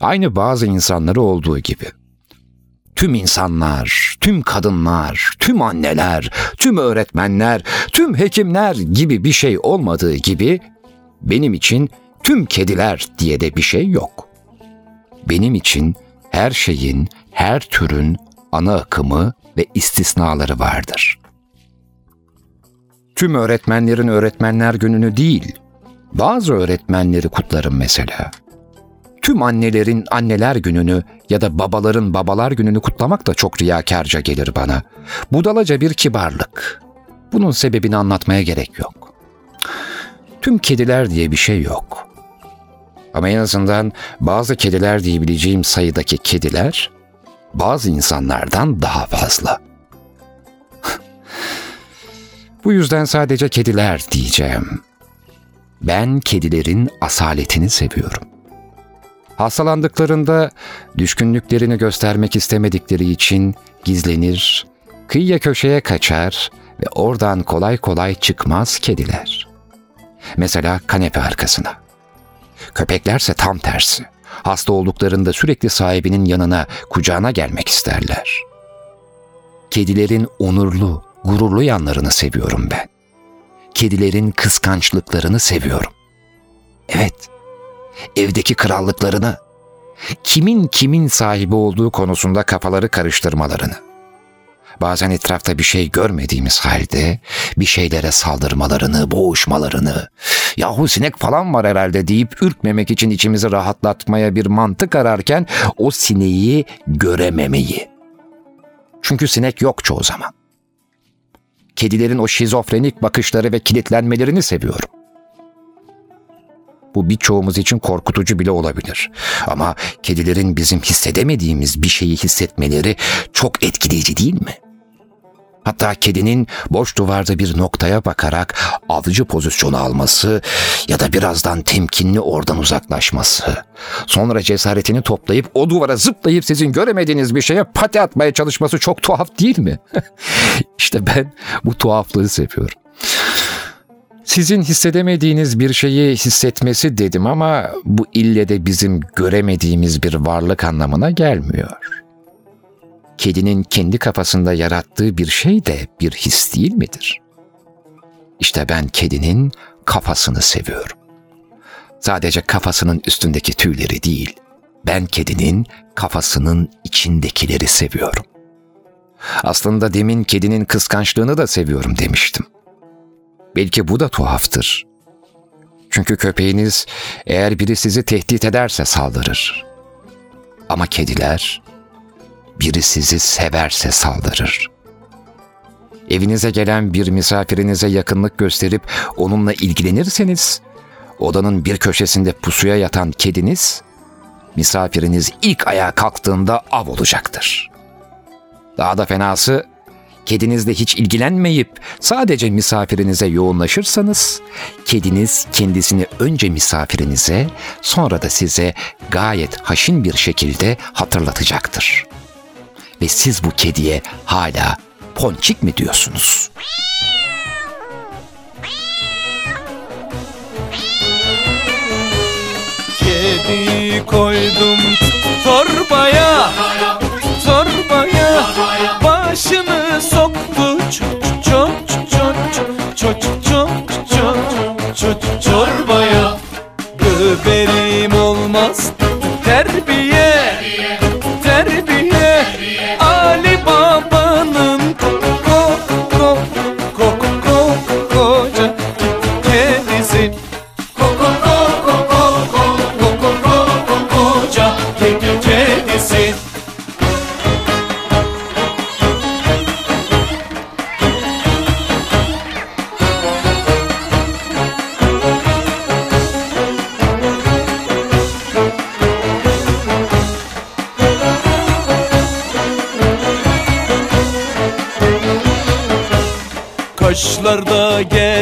Aynı bazı insanları olduğu gibi. Tüm insanlar, tüm kadınlar, tüm anneler, tüm öğretmenler, tüm hekimler gibi bir şey olmadığı gibi benim için tüm kediler diye de bir şey yok. Benim için her şeyin, her türün ana akımı ve istisnaları vardır. Tüm öğretmenlerin öğretmenler gününü değil, bazı öğretmenleri kutlarım mesela. Tüm annelerin anneler gününü ya da babaların babalar gününü kutlamak da çok riyakarca gelir bana. Budalaca bir kibarlık. Bunun sebebini anlatmaya gerek yok. Tüm kediler diye bir şey yok. Ama en azından bazı kediler diyebileceğim sayıdaki kediler bazı insanlardan daha fazla. Bu yüzden sadece kediler diyeceğim. Ben kedilerin asaletini seviyorum. Hastalandıklarında düşkünlüklerini göstermek istemedikleri için gizlenir, kıyıya köşeye kaçar ve oradan kolay kolay çıkmaz kediler. Mesela kanepe arkasına. Köpeklerse tam tersi. Hasta olduklarında sürekli sahibinin yanına, kucağına gelmek isterler. Kedilerin onurlu, gururlu yanlarını seviyorum ben. Kedilerin kıskançlıklarını seviyorum. Evet, evdeki krallıklarını, kimin kimin sahibi olduğu konusunda kafaları karıştırmalarını. Bazen etrafta bir şey görmediğimiz halde bir şeylere saldırmalarını, boğuşmalarını, yahu sinek falan var herhalde deyip ürkmemek için içimizi rahatlatmaya bir mantık ararken o sineği görememeyi. Çünkü sinek yok çoğu zaman. Kedilerin o şizofrenik bakışları ve kilitlenmelerini seviyorum. Bu birçoğumuz için korkutucu bile olabilir. Ama kedilerin bizim hissedemediğimiz bir şeyi hissetmeleri çok etkileyici değil mi? Hatta kedinin boş duvarda bir noktaya bakarak avcı pozisyonu alması ya da birazdan temkinli oradan uzaklaşması. Sonra cesaretini toplayıp o duvara zıplayıp sizin göremediğiniz bir şeye pati atmaya çalışması çok tuhaf değil mi? İşte ben bu tuhaflığı seviyorum. Sizin hissedemediğiniz bir şeyi hissetmesi dedim ama bu ille de bizim göremediğimiz bir varlık anlamına gelmiyor. Kedinin kendi kafasında yarattığı bir şey de bir his değil midir? İşte ben kedinin kafasını seviyorum. Sadece kafasının üstündeki tüyleri değil, ben kedinin kafasının içindekileri seviyorum. Aslında demin kedinin kıskançlığını da seviyorum demiştim. Belki bu da tuhaftır. Çünkü köpeğiniz eğer biri sizi tehdit ederse saldırır. Ama kediler biri sizi severse saldırır. Evinize gelen bir misafirinize yakınlık gösterip onunla ilgilenirseniz, odanın bir köşesinde pusuya yatan kediniz, misafiriniz ilk ayağa kalktığında av olacaktır. Daha da fenası, kedinizle hiç ilgilenmeyip sadece misafirinize yoğunlaşırsanız, kediniz kendisini önce misafirinize, sonra da size gayet haşin bir şekilde hatırlatacaktır. Ve siz bu kediye hala ponçik mi diyorsunuz? Kedi koydum torbaya Torbaya Başını soktu Çok çok çok çok çok çok çok çok çorbaya Göberim olmaz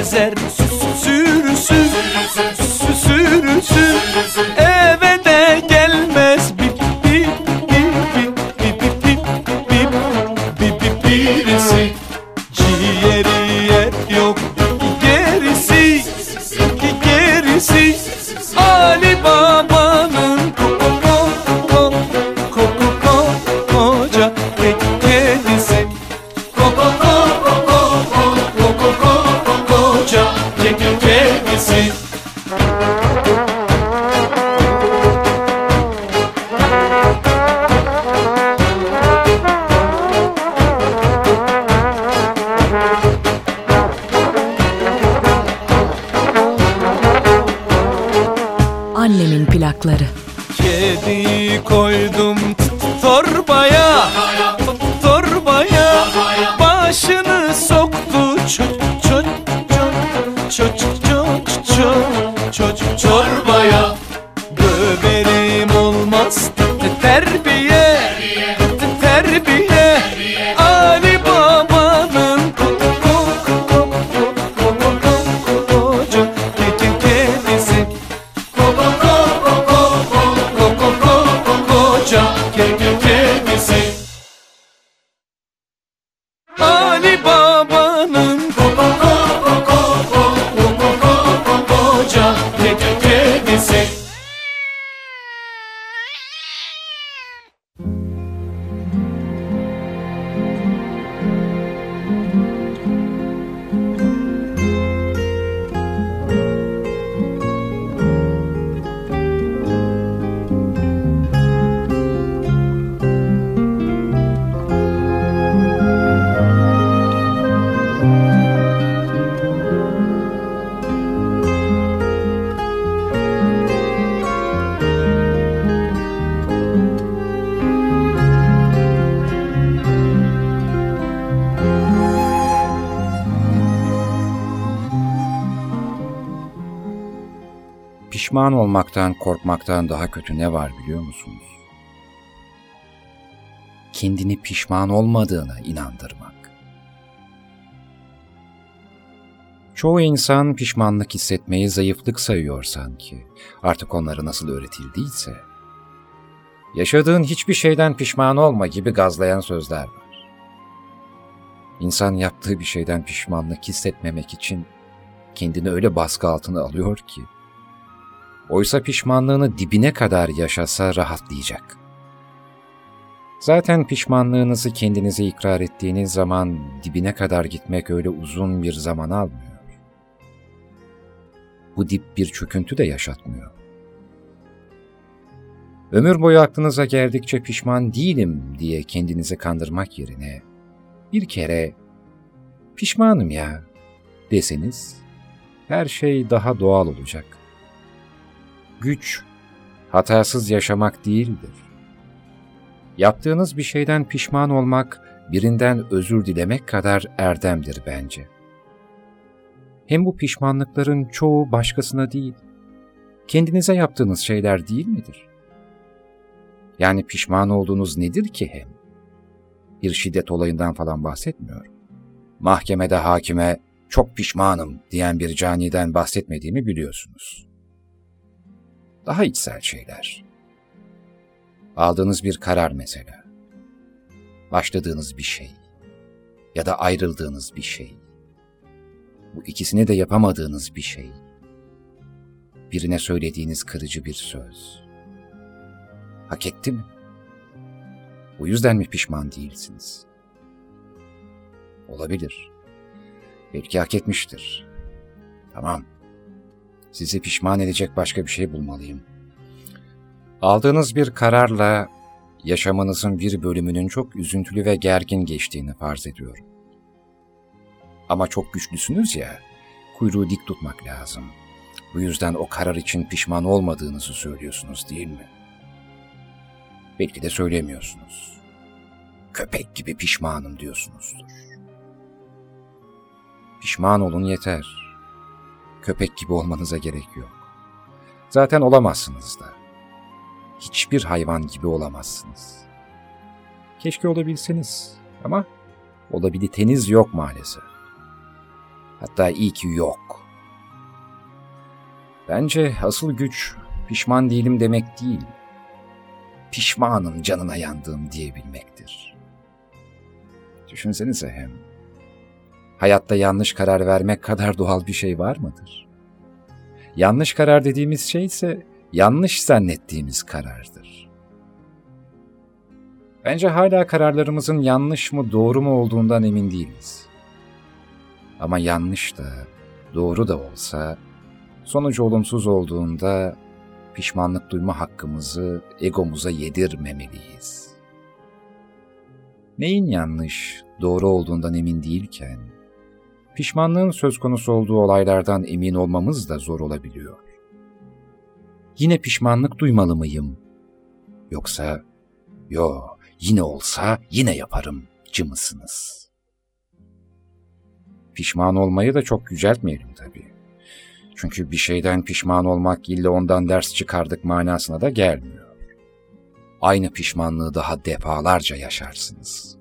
puede korkmaktan daha kötü ne var biliyor musunuz? Kendini pişman olmadığına inandırmak. Çoğu insan pişmanlık hissetmeyi zayıflık sayıyor sanki. Artık onlara nasıl öğretildiyse. Yaşadığın hiçbir şeyden pişman olma gibi gazlayan sözler var. İnsan yaptığı bir şeyden pişmanlık hissetmemek için kendini öyle baskı altına alıyor ki, Oysa pişmanlığını dibine kadar yaşasa rahatlayacak. Zaten pişmanlığınızı kendinize ikrar ettiğiniz zaman dibine kadar gitmek öyle uzun bir zaman almıyor. Bu dip bir çöküntü de yaşatmıyor. Ömür boyu aklınıza geldikçe pişman değilim diye kendinizi kandırmak yerine bir kere pişmanım ya deseniz her şey daha doğal olacak. Güç, hatasız yaşamak değildir. Yaptığınız bir şeyden pişman olmak, birinden özür dilemek kadar erdemdir bence. Hem bu pişmanlıkların çoğu başkasına değil, kendinize yaptığınız şeyler değil midir? Yani pişman olduğunuz nedir ki hem? Bir şiddet olayından falan bahsetmiyorum. Mahkemede hakime çok pişmanım diyen bir caniden bahsetmediğimi biliyorsunuz daha içsel şeyler. Aldığınız bir karar mesela. Başladığınız bir şey. Ya da ayrıldığınız bir şey. Bu ikisini de yapamadığınız bir şey. Birine söylediğiniz kırıcı bir söz. Hak etti mi? Bu yüzden mi pişman değilsiniz? Olabilir. Belki hak etmiştir. Tamam. Sizi pişman edecek başka bir şey bulmalıyım. Aldığınız bir kararla yaşamınızın bir bölümünün çok üzüntülü ve gergin geçtiğini farz ediyorum. Ama çok güçlüsünüz ya, kuyruğu dik tutmak lazım. Bu yüzden o karar için pişman olmadığınızı söylüyorsunuz değil mi? Belki de söylemiyorsunuz. Köpek gibi pişmanım diyorsunuzdur. Pişman olun yeter. Köpek gibi olmanıza gerek yok. Zaten olamazsınız da. Hiçbir hayvan gibi olamazsınız. Keşke olabilseniz ama olabiliteniz yok maalesef. Hatta iyi ki yok. Bence asıl güç pişman değilim demek değil. Pişmanım canına yandığım diyebilmektir. Düşünsenize hem. Hayatta yanlış karar vermek kadar doğal bir şey var mıdır? Yanlış karar dediğimiz şey ise yanlış zannettiğimiz karardır. Bence hala kararlarımızın yanlış mı doğru mu olduğundan emin değiliz. Ama yanlış da doğru da olsa sonucu olumsuz olduğunda pişmanlık duyma hakkımızı egomuza yedirmemeliyiz. Neyin yanlış, doğru olduğundan emin değilken, pişmanlığın söz konusu olduğu olaylardan emin olmamız da zor olabiliyor. Yine pişmanlık duymalı mıyım? Yoksa, yo yine olsa yine yaparım cı? Pişman olmayı da çok yüceltmeyelim tabii. Çünkü bir şeyden pişman olmak illa ondan ders çıkardık manasına da gelmiyor. Aynı pişmanlığı daha defalarca yaşarsınız.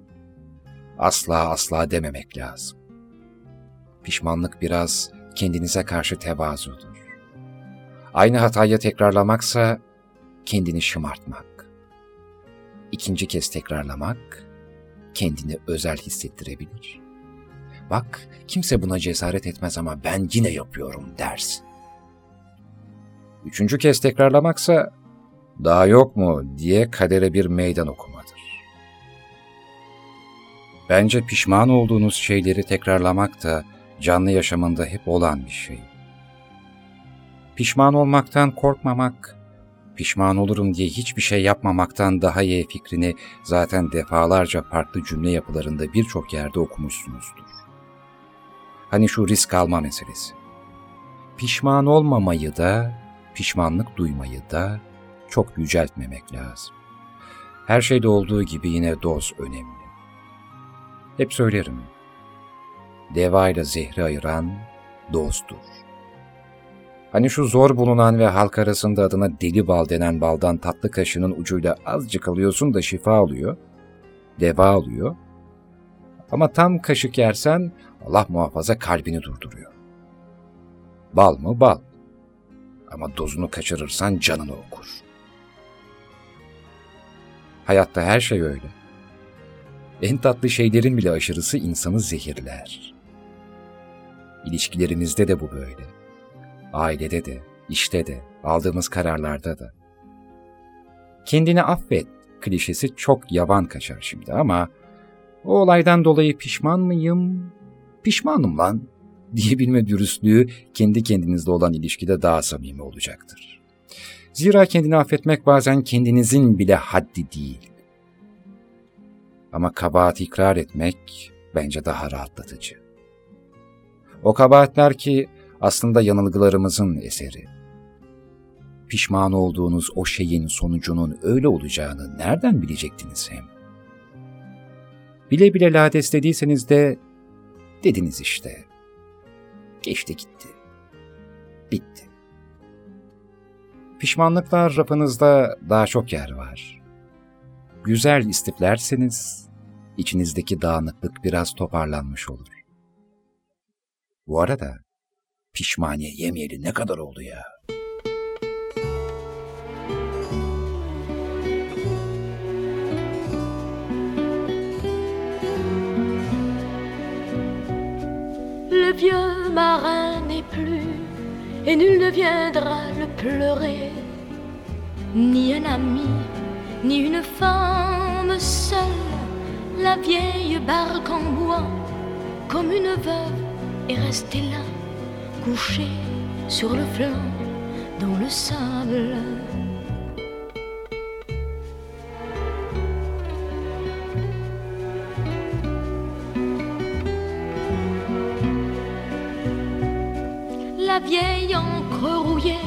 Asla asla dememek lazım. Pişmanlık biraz kendinize karşı tevazudur. Aynı hatayı tekrarlamaksa kendini şımartmak. İkinci kez tekrarlamak kendini özel hissettirebilir. Bak kimse buna cesaret etmez ama ben yine yapıyorum dersin. Üçüncü kez tekrarlamaksa daha yok mu diye kadere bir meydan okumadır. Bence pişman olduğunuz şeyleri tekrarlamak da canlı yaşamında hep olan bir şey. Pişman olmaktan korkmamak, pişman olurum diye hiçbir şey yapmamaktan daha iyi fikrini zaten defalarca farklı cümle yapılarında birçok yerde okumuşsunuzdur. Hani şu risk alma meselesi. Pişman olmamayı da, pişmanlık duymayı da çok yüceltmemek lazım. Her şeyde olduğu gibi yine doz önemli. Hep söylerim. Deva ile zehri ayıran dozdur. Hani şu zor bulunan ve halk arasında adına deli bal denen baldan tatlı kaşının ucuyla azıcık alıyorsun da şifa alıyor, deva alıyor. Ama tam kaşık yersen Allah muhafaza kalbini durduruyor. Bal mı bal. Ama dozunu kaçırırsan canını okur. Hayatta her şey öyle. En tatlı şeylerin bile aşırısı insanı zehirler. İlişkilerimizde de bu böyle. Ailede de, işte de, aldığımız kararlarda da. Kendini affet klişesi çok yavan kaçar şimdi ama o olaydan dolayı pişman mıyım? Pişmanım lan diyebilme dürüstlüğü kendi kendinizle olan ilişkide daha samimi olacaktır. Zira kendini affetmek bazen kendinizin bile haddi değil. Ama kabahat ikrar etmek bence daha rahatlatıcı. O kabahatler ki aslında yanılgılarımızın eseri. Pişman olduğunuz o şeyin sonucunun öyle olacağını nereden bilecektiniz hem? Bile bile lades dediyseniz de dediniz işte. Geçti gitti. Bitti. Pişmanlıklar rafınızda daha çok yer var. Güzel istiflerseniz içinizdeki dağınıklık biraz toparlanmış olur. Le vieux marin n'est plus et nul ne viendra le pleurer, ni un ami, ni une femme seule. La vieille barque en bois, comme une veuve, est restée là, couchée sur le flanc, dans le sable. La vieille encre rouillée,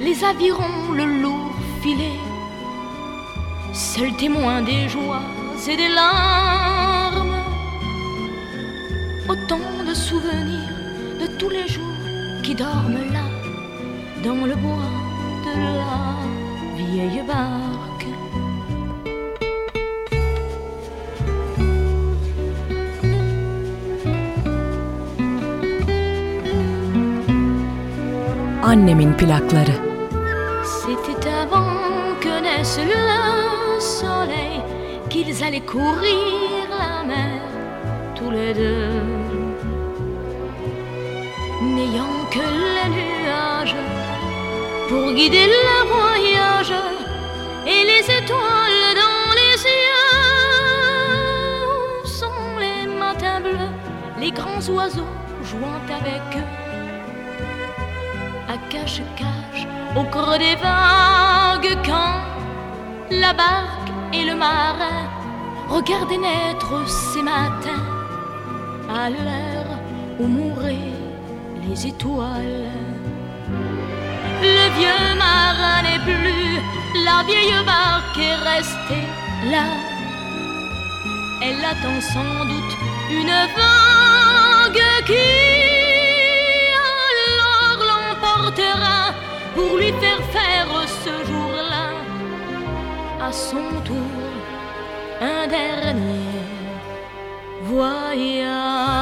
les avirons, le lourd filet, seul témoin des joies et des larmes, de souvenirs de tous les jours qui dorment là, dans le bois de la vieille barque. Annemin plakları. C'était avant que naisse le soleil qu'ils allaient courir la mer tous les deux. Pour guider le voyage et les étoiles dans les cieux sont les matins bleus, les grands oiseaux jouant avec eux à cache-cache au creux des vagues quand la barque et le marin regardaient naître ces matins à l'heure où mouraient les étoiles. Vieux marin la vieille barque est restée là. Elle attend sans doute une vague qui alors l'emportera pour lui faire faire ce jour-là à son tour un dernier voyage.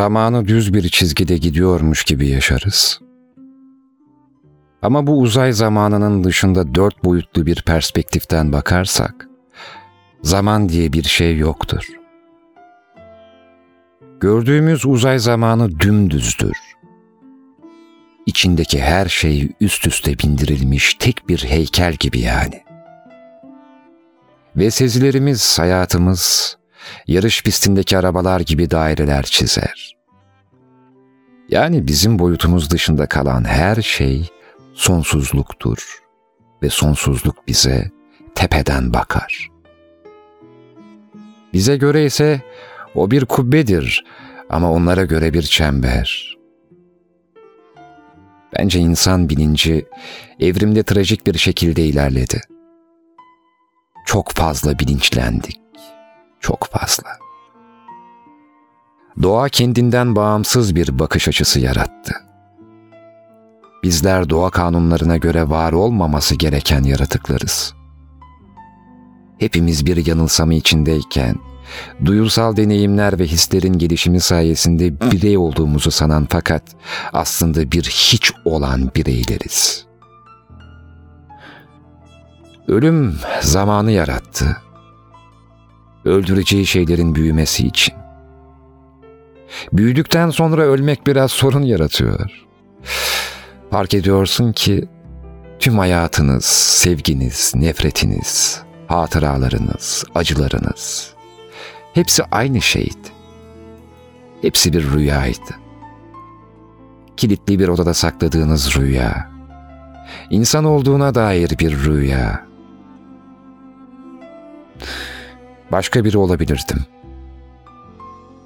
Zamanı düz bir çizgide gidiyormuş gibi yaşarız. Ama bu uzay zamanının dışında dört boyutlu bir perspektiften bakarsak, zaman diye bir şey yoktur. Gördüğümüz uzay zamanı dümdüzdür. İçindeki her şey üst üste bindirilmiş tek bir heykel gibi yani. Ve sezilerimiz, hayatımız, yarış pistindeki arabalar gibi daireler çizer. Yani bizim boyutumuz dışında kalan her şey sonsuzluktur ve sonsuzluk bize tepeden bakar. Bize göre ise o bir kubbedir ama onlara göre bir çember. Bence insan bilinci evrimde trajik bir şekilde ilerledi. Çok fazla bilinçlendik çok fazla. Doğa kendinden bağımsız bir bakış açısı yarattı. Bizler doğa kanunlarına göre var olmaması gereken yaratıklarız. Hepimiz bir yanılsama içindeyken, duyusal deneyimler ve hislerin gelişimi sayesinde birey olduğumuzu sanan fakat aslında bir hiç olan bireyleriz. Ölüm zamanı yarattı öldüreceği şeylerin büyümesi için. Büyüdükten sonra ölmek biraz sorun yaratıyor. Fark ediyorsun ki tüm hayatınız, sevginiz, nefretiniz, hatıralarınız, acılarınız hepsi aynı şeydi. Hepsi bir rüyaydı. Kilitli bir odada sakladığınız rüya. İnsan olduğuna dair bir rüya başka biri olabilirdim.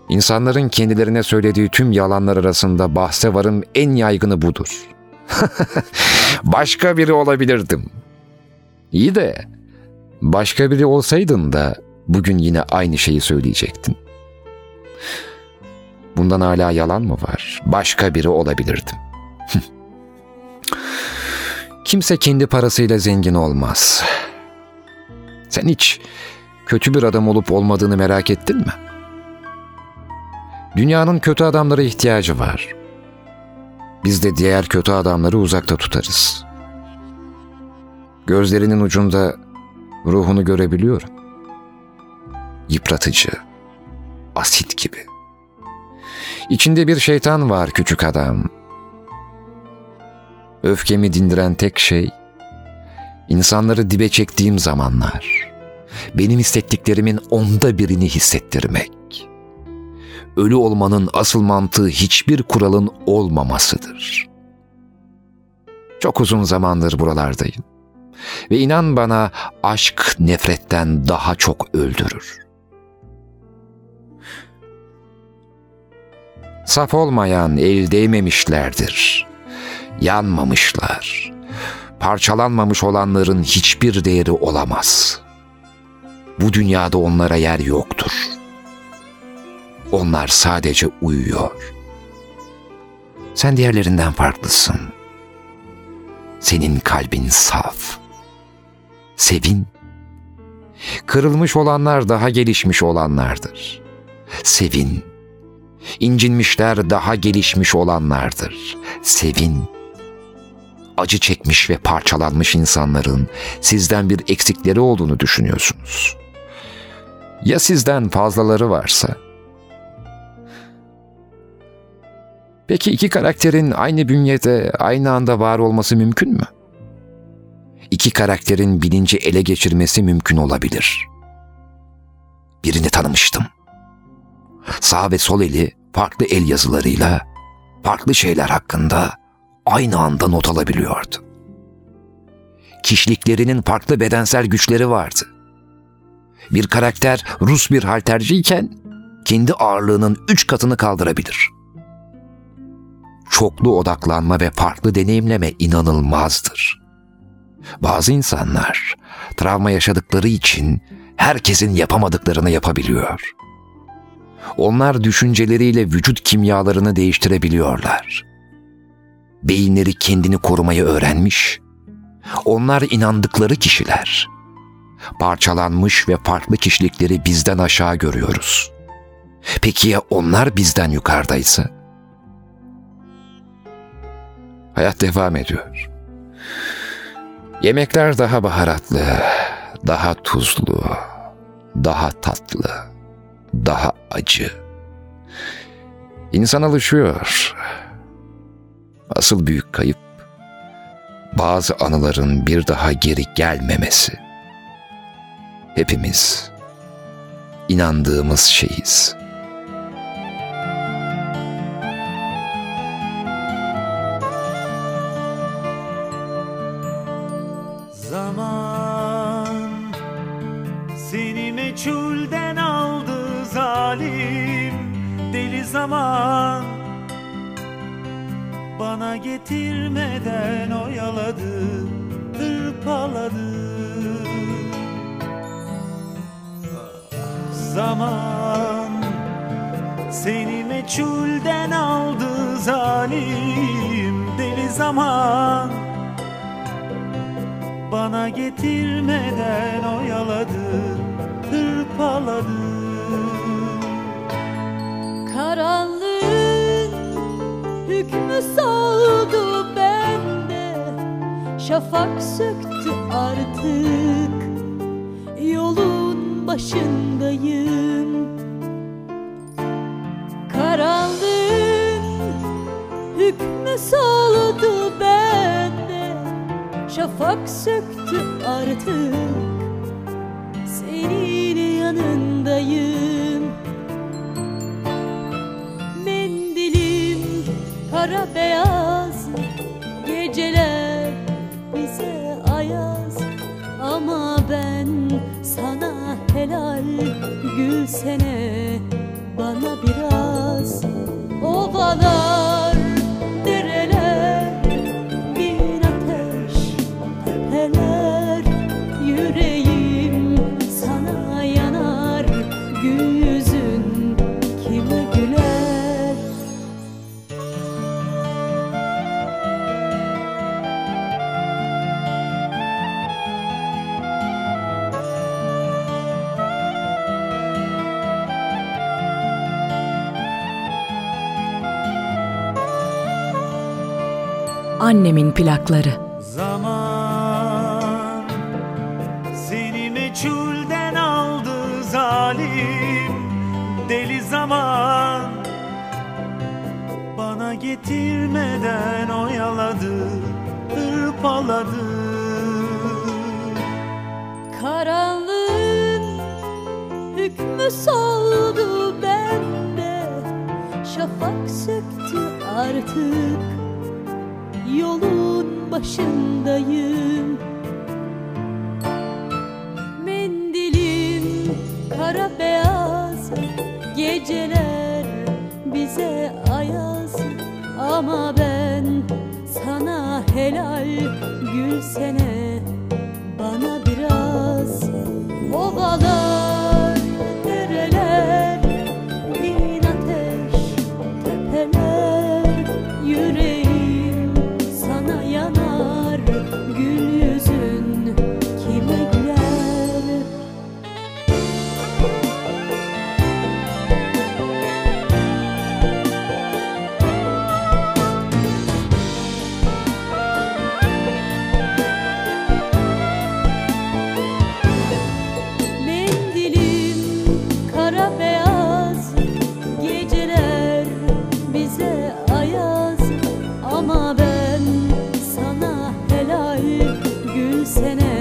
İnsanların kendilerine söylediği tüm yalanlar arasında bahse varım en yaygını budur. başka biri olabilirdim. İyi de başka biri olsaydın da bugün yine aynı şeyi söyleyecektin. Bundan hala yalan mı var? Başka biri olabilirdim. Kimse kendi parasıyla zengin olmaz. Sen hiç kötü bir adam olup olmadığını merak ettin mi? Dünyanın kötü adamlara ihtiyacı var. Biz de diğer kötü adamları uzakta tutarız. Gözlerinin ucunda ruhunu görebiliyorum. Yıpratıcı, asit gibi. İçinde bir şeytan var küçük adam. Öfkemi dindiren tek şey, insanları dibe çektiğim zamanlar benim hissettiklerimin onda birini hissettirmek. Ölü olmanın asıl mantığı hiçbir kuralın olmamasıdır. Çok uzun zamandır buralardayım. Ve inan bana aşk nefretten daha çok öldürür. Saf olmayan el değmemişlerdir. Yanmamışlar. Parçalanmamış olanların hiçbir değeri olamaz.'' Bu dünyada onlara yer yoktur. Onlar sadece uyuyor. Sen diğerlerinden farklısın. Senin kalbin saf. Sevin. Kırılmış olanlar daha gelişmiş olanlardır. Sevin. İncinmişler daha gelişmiş olanlardır. Sevin. Acı çekmiş ve parçalanmış insanların sizden bir eksikleri olduğunu düşünüyorsunuz. Ya sizden fazlaları varsa? Peki iki karakterin aynı bünyede, aynı anda var olması mümkün mü? İki karakterin bilinci ele geçirmesi mümkün olabilir. Birini tanımıştım. Sağ ve sol eli farklı el yazılarıyla farklı şeyler hakkında aynı anda not alabiliyordu. Kişiliklerinin farklı bedensel güçleri vardı. Bir karakter Rus bir halterciyken kendi ağırlığının üç katını kaldırabilir. Çoklu odaklanma ve farklı deneyimleme inanılmazdır. Bazı insanlar travma yaşadıkları için herkesin yapamadıklarını yapabiliyor. Onlar düşünceleriyle vücut kimyalarını değiştirebiliyorlar. Beyinleri kendini korumayı öğrenmiş. Onlar inandıkları kişiler. Parçalanmış ve farklı kişilikleri bizden aşağı görüyoruz. Peki ya onlar bizden yukarıdaysa? Hayat devam ediyor. Yemekler daha baharatlı, daha tuzlu, daha tatlı, daha acı. İnsan alışıyor. Asıl büyük kayıp bazı anıların bir daha geri gelmemesi. Hepimiz inandığımız şeyiz. Zaman seni meçhulden aldı zalim deli zaman Bana getirmeden oyaladı, hırpaladı Zaman seni meçhulden aldı zalim deli zaman. Bana getirmeden oyaladı, hırpaladı. Karanlığın hükmü soldu bende. Şafak söktü artık başındayım. Karanlığın hükmü soldu bende. Şafak söktü artık. Senin yanındayım. Mendilim kara beyaz helal Gülsene bana biraz. Ovalar, dereler Annemin plakları. Zaman seni meçhulden aldı zalim. Deli zaman Bana getirmeden oyaladı, hırpaladı. Karanlığın hükmü soldu bende. Şafak söktü artık Yolun başındayım. Mendilim kara beyaz Geceler bize ayaz. Ama ben sana helal Gülsene bana biraz Ovalar, sene.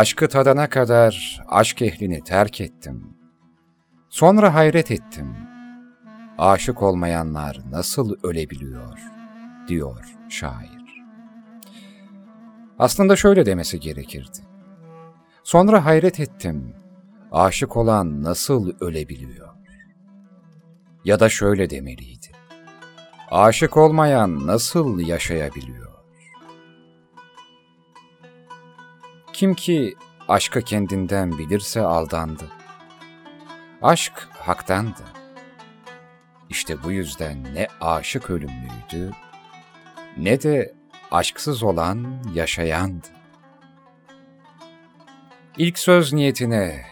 Aşkı tadana kadar aşk ehlini terk ettim. Sonra hayret ettim. Aşık olmayanlar nasıl ölebiliyor, diyor şair. Aslında şöyle demesi gerekirdi. Sonra hayret ettim. Aşık olan nasıl ölebiliyor? Ya da şöyle demeliydi. Aşık olmayan nasıl yaşayabiliyor? Kim ki aşkı kendinden bilirse aldandı. Aşk haktandı. İşte bu yüzden ne aşık ölümlüydü, ne de aşksız olan yaşayandı. İlk söz niyetine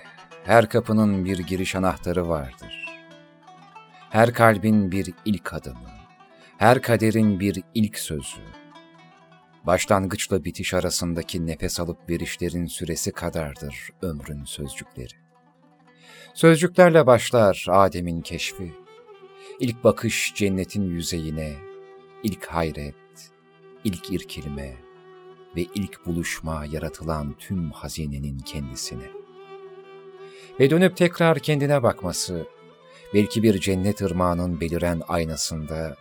her kapının bir giriş anahtarı vardır. Her kalbin bir ilk adımı, her kaderin bir ilk sözü, başlangıçla bitiş arasındaki nefes alıp verişlerin süresi kadardır ömrün sözcükleri. Sözcüklerle başlar Adem'in keşfi, ilk bakış cennetin yüzeyine, ilk hayret, ilk irkilme ve ilk buluşma yaratılan tüm hazinenin kendisine. Ve dönüp tekrar kendine bakması, belki bir cennet ırmağının beliren aynasında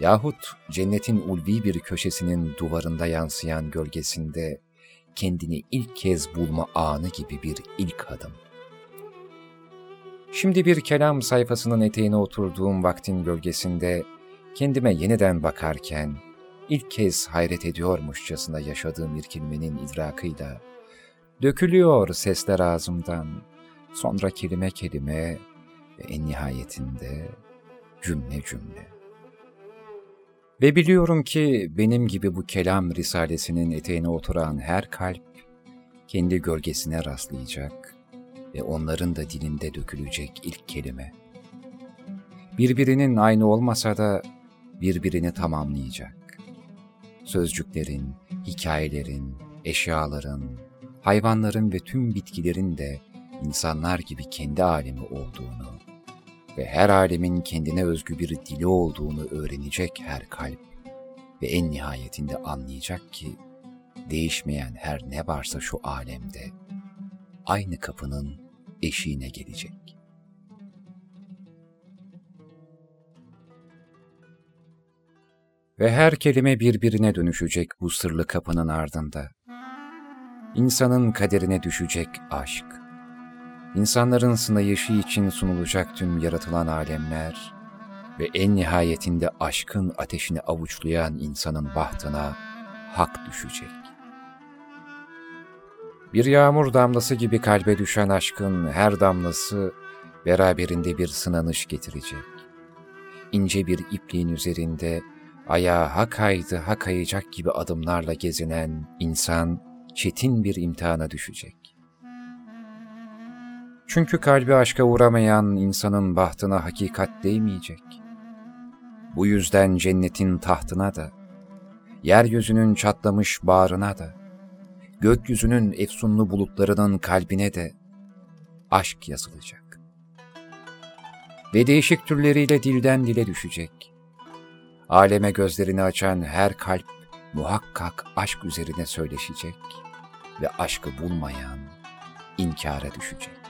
yahut cennetin ulvi bir köşesinin duvarında yansıyan gölgesinde kendini ilk kez bulma anı gibi bir ilk adım. Şimdi bir kelam sayfasının eteğine oturduğum vaktin gölgesinde kendime yeniden bakarken ilk kez hayret ediyormuşçasına yaşadığım irkilmenin idrakıyla dökülüyor sesler ağzımdan, sonra kelime kelime ve en nihayetinde cümle cümle. Ve biliyorum ki benim gibi bu kelam risalesinin eteğine oturan her kalp kendi gölgesine rastlayacak ve onların da dilinde dökülecek ilk kelime. Birbirinin aynı olmasa da birbirini tamamlayacak. Sözcüklerin, hikayelerin, eşyaların, hayvanların ve tüm bitkilerin de insanlar gibi kendi alemi olduğunu, ve her alemin kendine özgü bir dili olduğunu öğrenecek her kalp ve en nihayetinde anlayacak ki değişmeyen her ne varsa şu alemde aynı kapının eşiğine gelecek. Ve her kelime birbirine dönüşecek bu sırlı kapının ardında. İnsanın kaderine düşecek aşk insanların sınayışı için sunulacak tüm yaratılan alemler ve en nihayetinde aşkın ateşini avuçlayan insanın bahtına hak düşecek. Bir yağmur damlası gibi kalbe düşen aşkın her damlası beraberinde bir sınanış getirecek. İnce bir ipliğin üzerinde ayağa ha kaydı ha kayacak gibi adımlarla gezinen insan çetin bir imtihana düşecek. Çünkü kalbi aşka uğramayan insanın bahtına hakikat değmeyecek. Bu yüzden cennetin tahtına da, yeryüzünün çatlamış bağrına da, gökyüzünün efsunlu bulutlarının kalbine de aşk yazılacak. Ve değişik türleriyle dilden dile düşecek. Aleme gözlerini açan her kalp muhakkak aşk üzerine söyleşecek ve aşkı bulmayan inkara düşecek.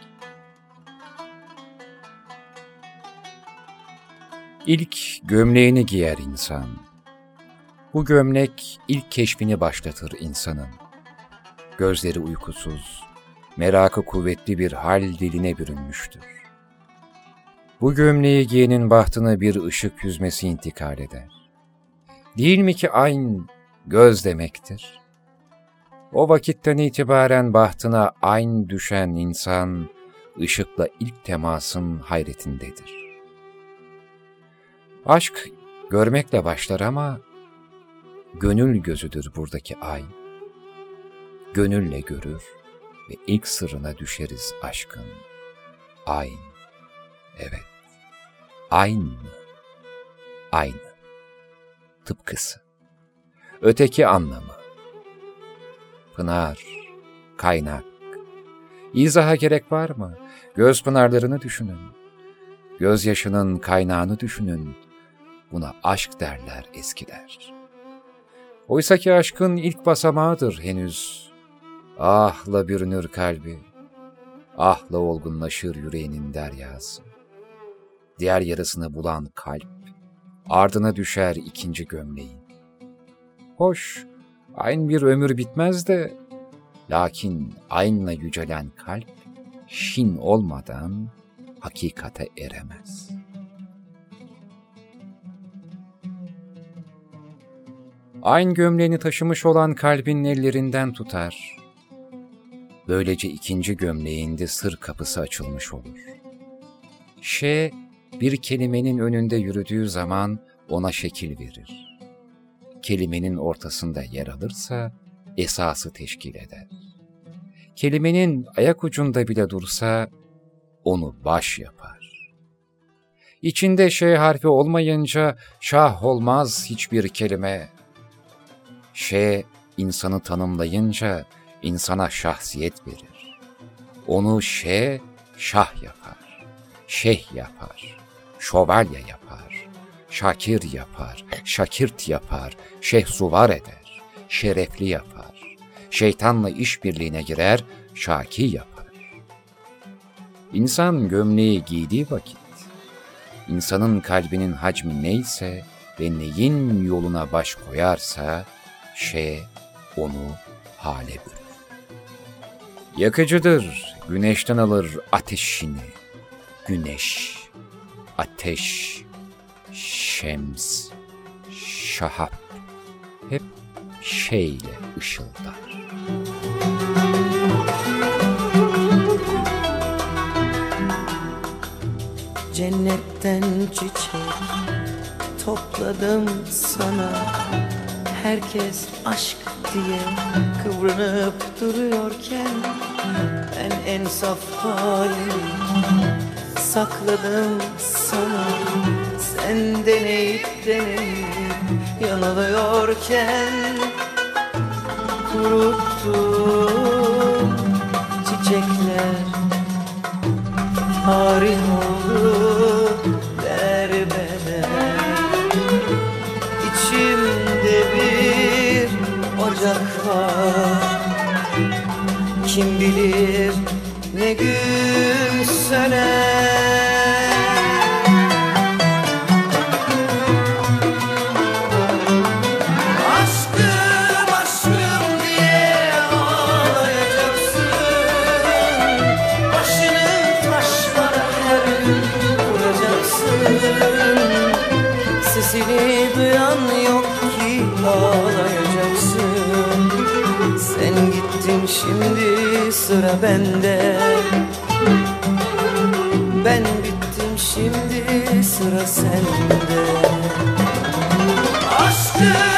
İlk gömleğini giyer insan. Bu gömlek ilk keşfini başlatır insanın. Gözleri uykusuz, merakı kuvvetli bir hal diline bürünmüştür. Bu gömleği giyenin bahtına bir ışık yüzmesi intikal eder. Değil mi ki aynı göz demektir? O vakitten itibaren bahtına aynı düşen insan, ışıkla ilk temasın hayretindedir. Aşk görmekle başlar ama gönül gözüdür buradaki ay. Gönülle görür ve ilk sırrına düşeriz aşkın. Ayn. Evet. Aynı. Aynı. Tıpkısı. Öteki anlamı. Pınar, kaynak. İzaha gerek var mı? Göz pınarlarını düşünün. Gözyaşının kaynağını düşünün Buna aşk derler eskiler. Oysa ki aşkın ilk basamağıdır henüz. Ahla bürünür kalbi, ahla olgunlaşır yüreğinin deryası. Diğer yarısını bulan kalp, ardına düşer ikinci gömleğin. Hoş, aynı bir ömür bitmez de, lakin aynla yücelen kalp, şin olmadan hakikate eremez. Aynı gömleğini taşımış olan kalbin ellerinden tutar. Böylece ikinci gömleğinde sır kapısı açılmış olur. Ş, bir kelimenin önünde yürüdüğü zaman ona şekil verir. Kelimenin ortasında yer alırsa esası teşkil eder. Kelimenin ayak ucunda bile dursa onu baş yapar. İçinde şey harfi olmayınca şah olmaz hiçbir kelime. Şey insanı tanımlayınca insana şahsiyet verir. Onu şey şah yapar, şeyh yapar, şövalye yapar, şakir yapar, şakirt yapar, şehsuvar eder, şerefli yapar, şeytanla işbirliğine girer, şaki yapar. İnsan gömleği giydiği vakit, insanın kalbinin hacmi neyse ve neyin yoluna baş koyarsa, şey onu hale bürür. Yakıcıdır, güneşten alır ateşini. Güneş, ateş, şems, şahap hep şeyle ışıldar. Cennetten çiçek topladım sana Herkes aşk diye kıvranıp duruyorken Ben en saf halimi sakladım sana. Sen deneyip deneyip yanılıyorken Kuruttum çiçekler tarih oldu ocak var Kim bilir ne gün söner. Sesini duyan yok ki şimdi sıra bende. Ben bittim şimdi sıra sende. Aşkım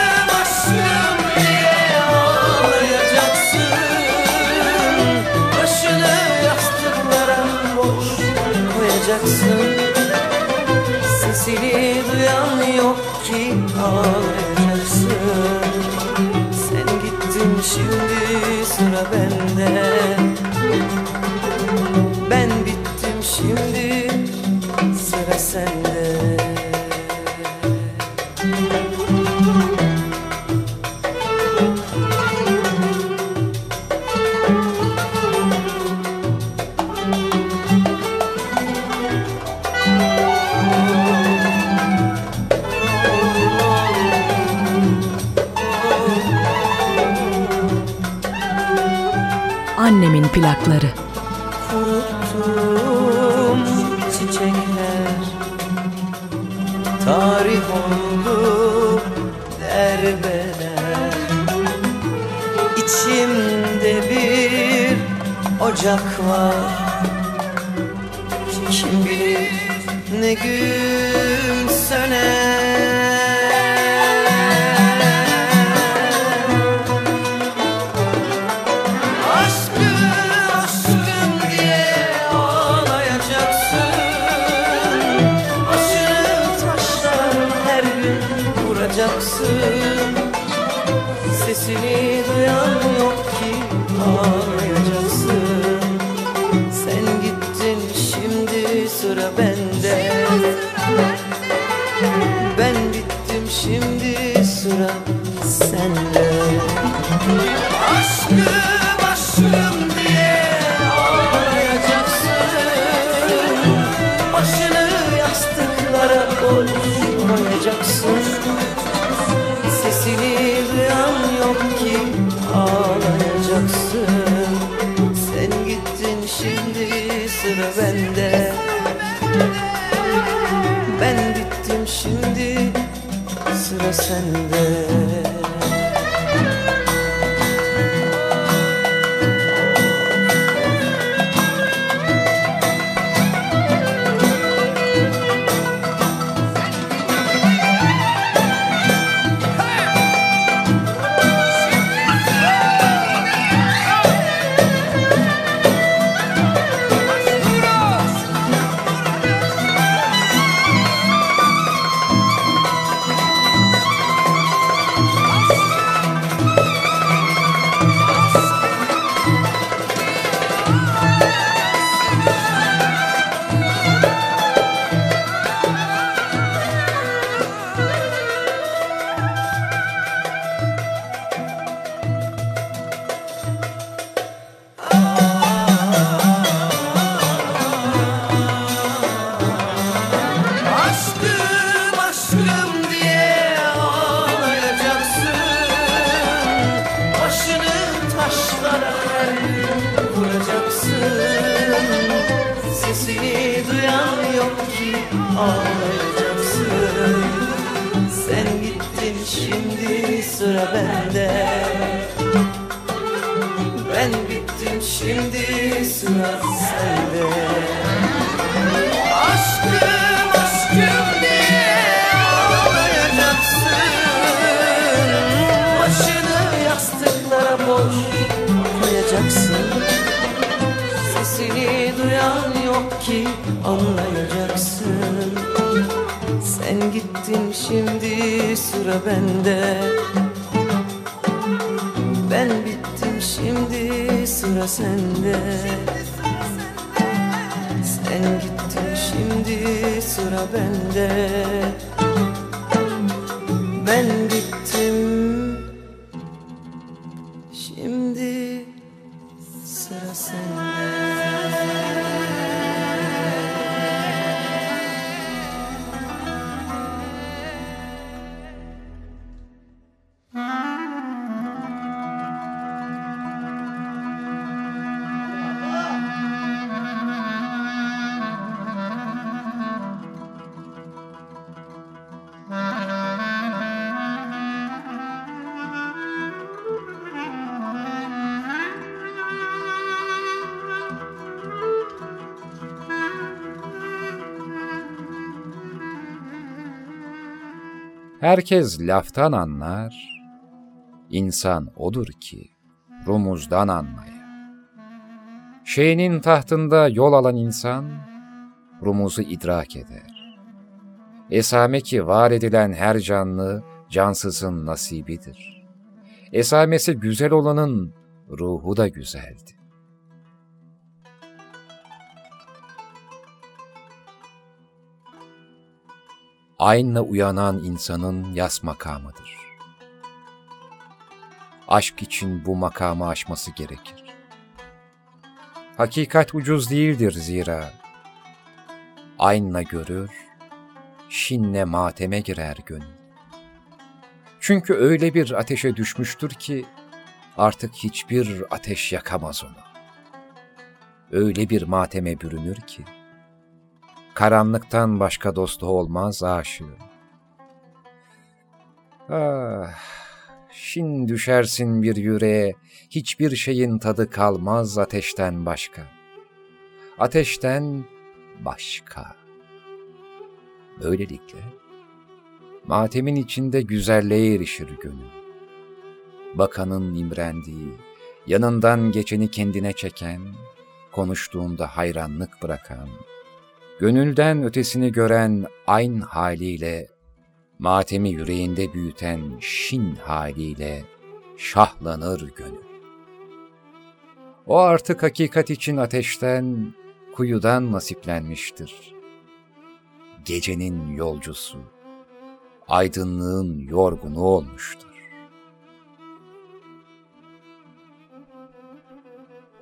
koyacaksın. Sesini duyan yok ki ağlayacaksın. Sen gittin şimdi sıra Herkes laftan anlar, insan odur ki rumuzdan anlaya. Şeyinin tahtında yol alan insan, rumuzu idrak eder. Esame ki var edilen her canlı, cansızın nasibidir. Esamesi güzel olanın ruhu da güzeldi. Aynla uyanan insanın yas makamıdır. Aşk için bu makamı aşması gerekir. Hakikat ucuz değildir zira. Aynla görür, şinle mateme girer gönül. Çünkü öyle bir ateşe düşmüştür ki artık hiçbir ateş yakamaz onu. Öyle bir mateme bürünür ki karanlıktan başka dostu olmaz aşığım. Ah, şin düşersin bir yüreğe, hiçbir şeyin tadı kalmaz ateşten başka. Ateşten başka. Böylelikle matemin içinde güzelliğe erişir gönül. Bakanın imrendiği, yanından geçeni kendine çeken, konuştuğunda hayranlık bırakan, gönülden ötesini gören ayn haliyle, matemi yüreğinde büyüten şin haliyle şahlanır gönül. O artık hakikat için ateşten, kuyudan nasiplenmiştir. Gecenin yolcusu, aydınlığın yorgunu olmuştur.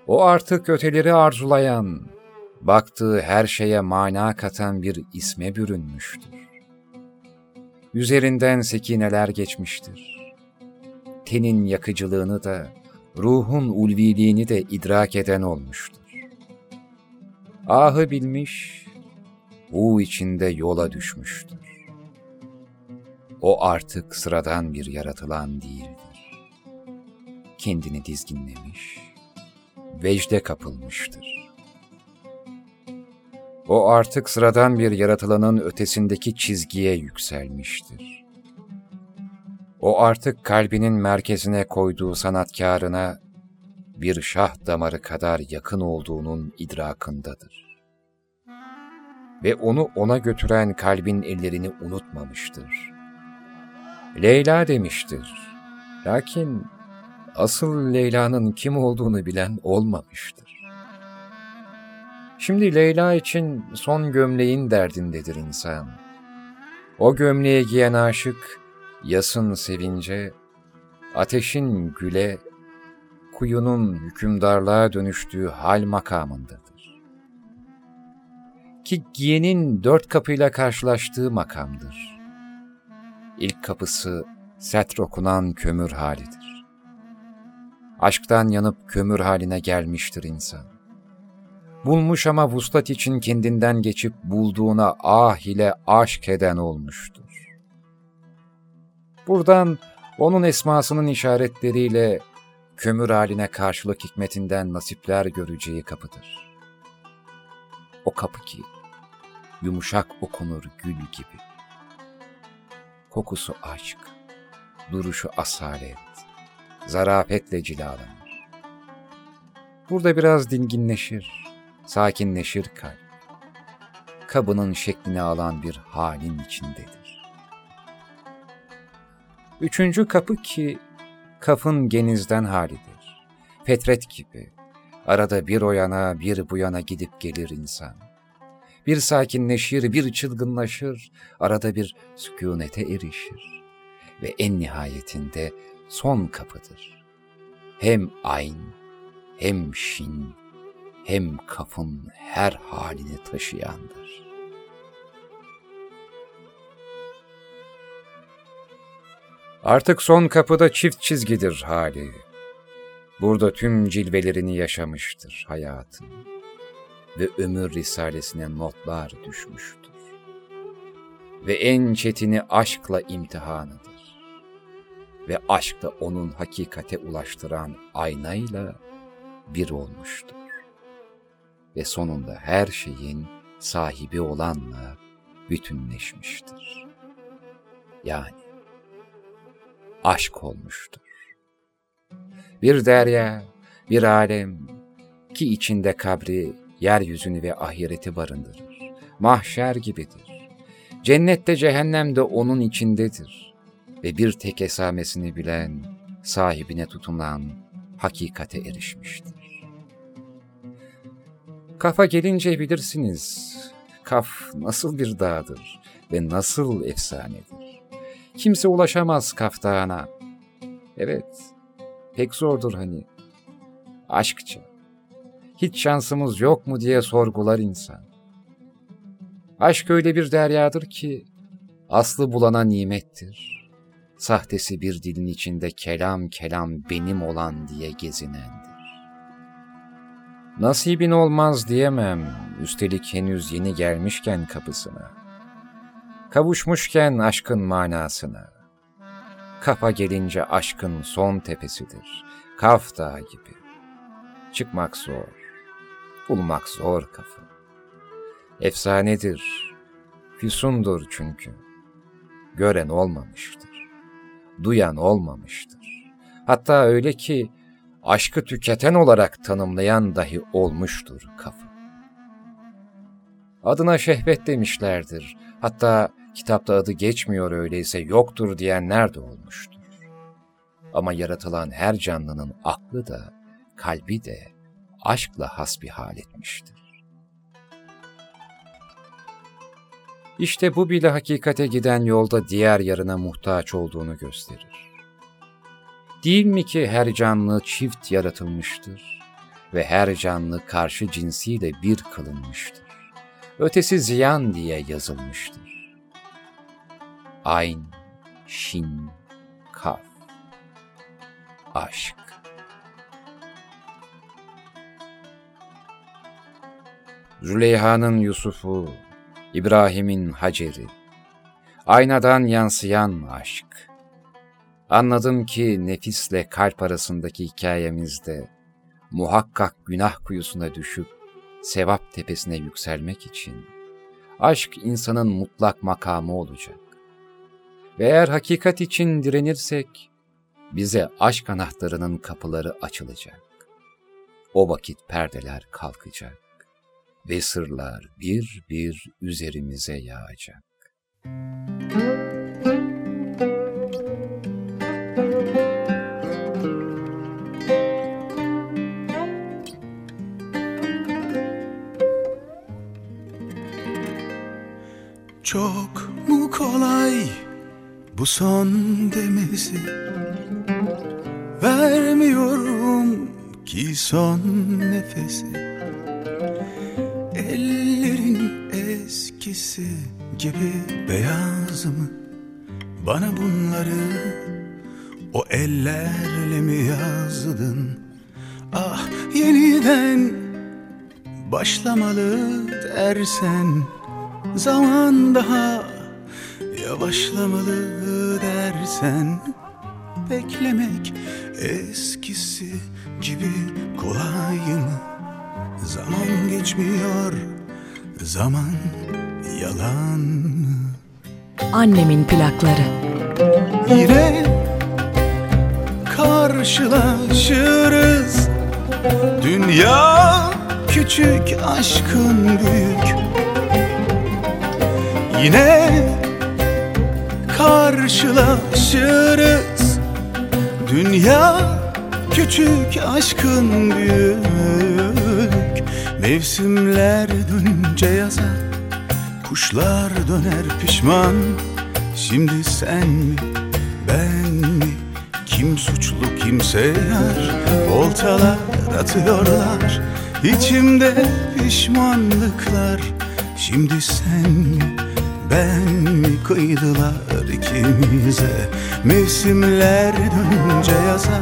O artık öteleri arzulayan, baktığı her şeye mana katan bir isme bürünmüştür. Üzerinden sekineler geçmiştir. Tenin yakıcılığını da, ruhun ulviliğini de idrak eden olmuştur. ahı bilmiş, u içinde yola düşmüştür. O artık sıradan bir yaratılan değildir. Kendini dizginlemiş, vecde kapılmıştır. O artık sıradan bir yaratılanın ötesindeki çizgiye yükselmiştir. O artık kalbinin merkezine koyduğu sanatkarına bir şah damarı kadar yakın olduğunun idrakındadır. Ve onu ona götüren kalbin ellerini unutmamıştır. Leyla demiştir. Lakin asıl Leyla'nın kim olduğunu bilen olmamıştır. Şimdi Leyla için son gömleğin derdindedir insan. O gömleği giyen aşık, yasın sevince, ateşin güle, kuyunun hükümdarlığa dönüştüğü hal makamındadır. Ki giyenin dört kapıyla karşılaştığı makamdır. İlk kapısı setr okunan kömür halidir. Aşktan yanıp kömür haline gelmiştir insan. Bulmuş ama vuslat için kendinden geçip bulduğuna ah ile aşk eden olmuştur. Buradan onun esmasının işaretleriyle kömür haline karşılık hikmetinden nasipler göreceği kapıdır. O kapı ki yumuşak okunur gül gibi. Kokusu aşk, duruşu asalet, zarafetle cilalanır. Burada biraz dinginleşir, sakinleşir kalp. Kabının şeklini alan bir halin içindedir. Üçüncü kapı ki kafın genizden halidir. Fetret gibi, arada bir o yana bir bu yana gidip gelir insan. Bir sakinleşir, bir çılgınlaşır, arada bir sükunete erişir. Ve en nihayetinde son kapıdır. Hem ayn, hem şin, hem kafın her halini taşıyandır. Artık son kapıda çift çizgidir hali. Burada tüm cilvelerini yaşamıştır hayatın ve ömür risalesine notlar düşmüştür. Ve en çetini aşkla imtihanıdır. Ve aşk onun hakikate ulaştıran aynayla bir olmuştur ve sonunda her şeyin sahibi olanla bütünleşmiştir. Yani aşk olmuştur. Bir derya, bir alem ki içinde kabri, yeryüzünü ve ahireti barındırır. Mahşer gibidir. Cennette cehennem de onun içindedir. Ve bir tek esamesini bilen, sahibine tutunan hakikate erişmiştir. Kafa gelince bilirsiniz. Kaf nasıl bir dağdır ve nasıl efsanedir. Kimse ulaşamaz Kaf Dağı'na. Evet, pek zordur hani. Aşkça. Hiç şansımız yok mu diye sorgular insan. Aşk öyle bir deryadır ki aslı bulana nimettir. Sahtesi bir dilin içinde kelam kelam benim olan diye gezinendir. Nasibin olmaz diyemem, üstelik henüz yeni gelmişken kapısına. Kavuşmuşken aşkın manasına. Kafa gelince aşkın son tepesidir, Kaf Dağı gibi. Çıkmak zor, bulmak zor kafa. Efsanedir, füsundur çünkü. Gören olmamıştır, duyan olmamıştır. Hatta öyle ki aşkı tüketen olarak tanımlayan dahi olmuştur kafa. Adına şehvet demişlerdir. Hatta kitapta adı geçmiyor öyleyse yoktur diyenler de olmuştur. Ama yaratılan her canlının aklı da, kalbi de aşkla hasbihal etmiştir. İşte bu bile hakikate giden yolda diğer yarına muhtaç olduğunu gösterir. Değil mi ki her canlı çift yaratılmıştır ve her canlı karşı cinsiyle bir kılınmıştır. Ötesi ziyan diye yazılmıştır. Ayn, şin, kaf. Aşk. Züleyha'nın Yusuf'u, İbrahim'in Hacer'i, aynadan yansıyan aşk. Anladım ki nefisle kalp arasındaki hikayemizde muhakkak günah kuyusuna düşüp sevap tepesine yükselmek için aşk insanın mutlak makamı olacak. Ve eğer hakikat için direnirsek bize aşk anahtarının kapıları açılacak. O vakit perdeler kalkacak ve sırlar bir bir üzerimize yağacak. Çok mu kolay bu son demesi? Vermiyorum ki son nefesi. Ellerin eskisi gibi beyaz mı? Bana bunları o ellerle mi yazdın? Ah yeniden başlamalı dersen Zaman daha yavaşlamalı dersen Beklemek eskisi gibi kolay mı? Zaman geçmiyor, zaman yalan? Annemin plakları. Yine karşılaşırız Dünya küçük aşkın büyük Yine karşılaşırız. Dünya küçük aşkın büyük. Mevsimler dönünce yaza Kuşlar döner pişman. Şimdi sen mi ben mi? Kim suçlu kimse yar Oltalar atıyorlar İçimde pişmanlıklar. Şimdi sen mi ben mi kıydılar ikimize. Mevsimler dönünce yaza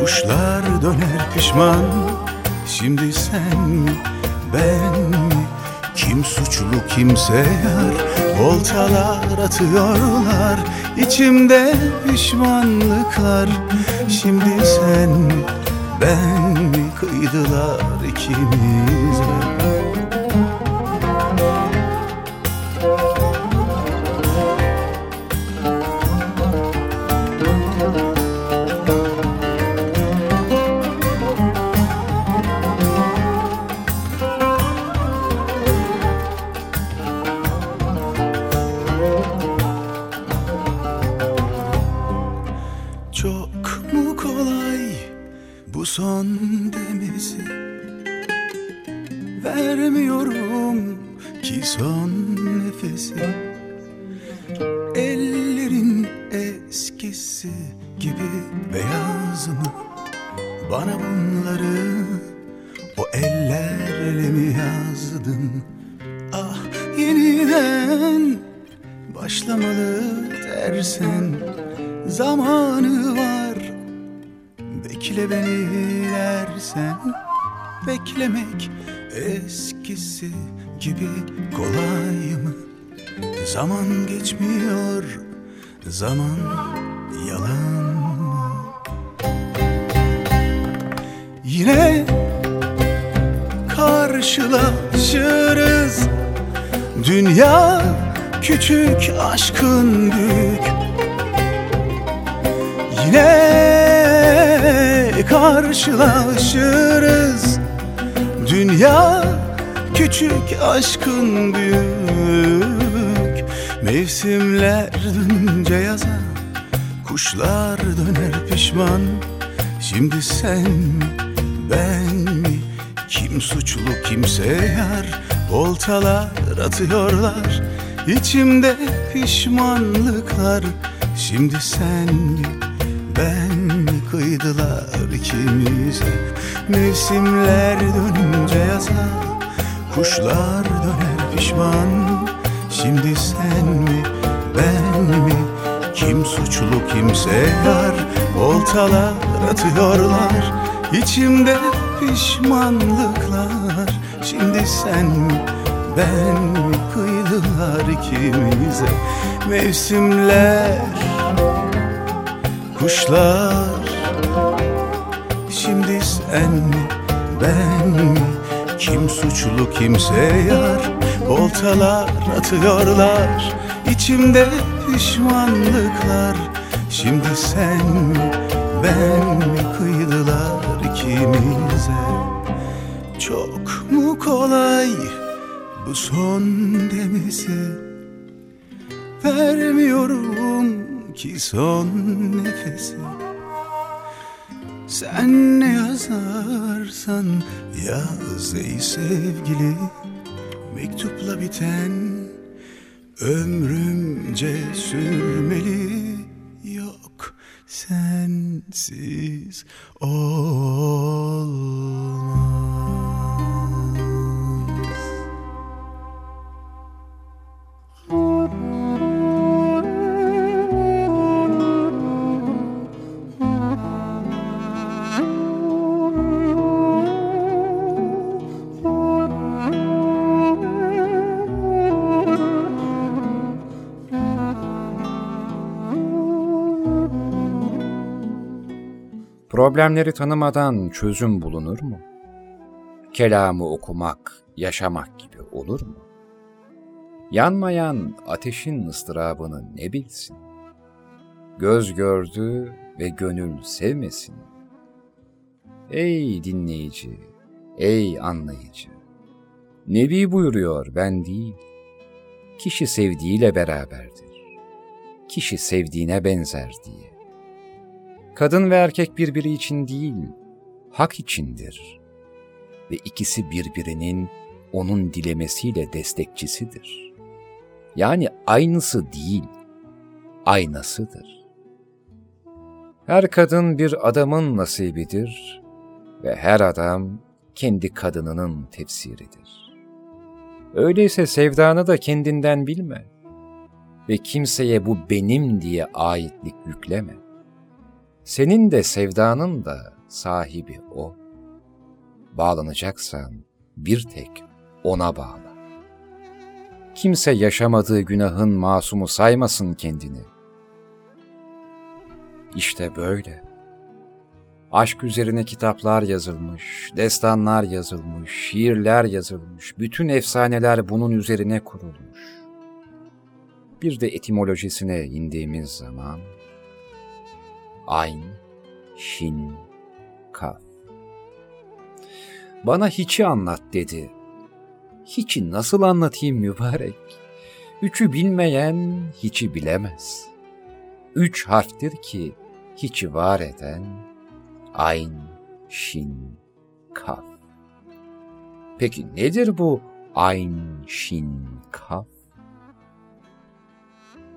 Kuşlar döner pişman. Şimdi sen mi ben mi Kim suçlu kimse yar. Voltalar atıyorlar içimde pişmanlıklar. Şimdi sen mi ben mi kıydılar ikimize Çok mu kolay bu son demesi? Vermiyorum ki son nefesi. Ellerin eskisi gibi beyaz mı? Bana bunları o ellerle mi yazdın? Ah yeniden başlamalı dersen Zamanı beni dersen Beklemek eskisi gibi kolay mı? Zaman geçmiyor Zaman yalan mı? Yine karşılaşırız Dünya küçük aşkın büyük Yine karşılaşırız. Dünya küçük aşkın büyük. Mevsimler dönünce yaza Kuşlar döner pişman. Şimdi sen ben mi? Kim suçlu kimse yar? Voltalar atıyorlar İçimde pişmanlıklar. Şimdi sen ben kıydılar ikimize. Mevsimler dönünce yaza Kuşlar döner pişman. Şimdi sen mi ben mi? Kim suçlu kimse yar? Oltalar atıyorlar İçimde pişmanlıklar. Şimdi sen mi ben mi? Kıydılar ikimize. Mevsimler Kuşlar sen mi ben mi? Kim suçlu kimse yar? Voltalar atıyorlar içimde pişmanlıklar. Şimdi sen mi ben mi kıydılar ikimize? Çok mu kolay bu son demesi Vermiyorum ki son nefesi Sen ne yazarsan yaz ey sevgili Mektupla biten ömrümce sürmeli Yok sensiz olmaz Problemleri tanımadan çözüm bulunur mu? Kelamı okumak, yaşamak gibi olur mu? Yanmayan ateşin ıstırabını ne bilsin? Göz gördü ve gönül sevmesin. Ey dinleyici, ey anlayıcı! Nebi buyuruyor ben değil. Kişi sevdiğiyle beraberdir. Kişi sevdiğine benzer diye. Kadın ve erkek birbiri için değil, hak içindir. Ve ikisi birbirinin onun dilemesiyle destekçisidir. Yani aynısı değil, aynasıdır. Her kadın bir adamın nasibidir ve her adam kendi kadınının tefsiridir. Öyleyse sevdanı da kendinden bilme ve kimseye bu benim diye aitlik yükleme. Senin de sevdanın da sahibi o. Bağlanacaksan bir tek ona bağla. Kimse yaşamadığı günahın masumu saymasın kendini. İşte böyle. Aşk üzerine kitaplar yazılmış, destanlar yazılmış, şiirler yazılmış, bütün efsaneler bunun üzerine kurulmuş. Bir de etimolojisine indiğimiz zaman Ayn, Şin, Kaf. Bana hiçi anlat dedi. Hiçi nasıl anlatayım mübarek? Üçü bilmeyen hiçi bilemez. Üç harftir ki hiçi var eden Ayn, Şin, Kaf. Peki nedir bu Ayn, Şin, Kaf?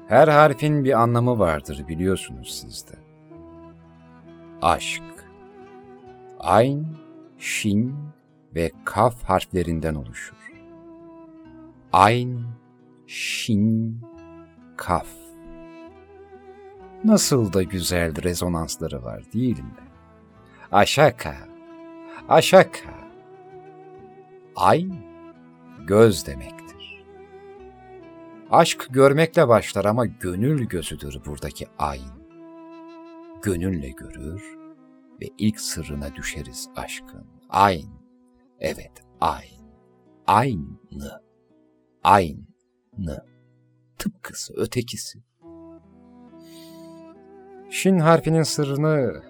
Her harfin bir anlamı vardır biliyorsunuz siz de aşk. Ayn, şin ve kaf harflerinden oluşur. Ayn, şin, kaf. Nasıl da güzel rezonansları var değil mi? Aşaka, aşaka. Ayn, göz demektir. Aşk görmekle başlar ama gönül gözüdür buradaki ayn gönülle görür ve ilk sırrına düşeriz aşkın. Ayn, evet ayn, aynı, aynı, tıpkısı, ötekisi. Şin harfinin sırrını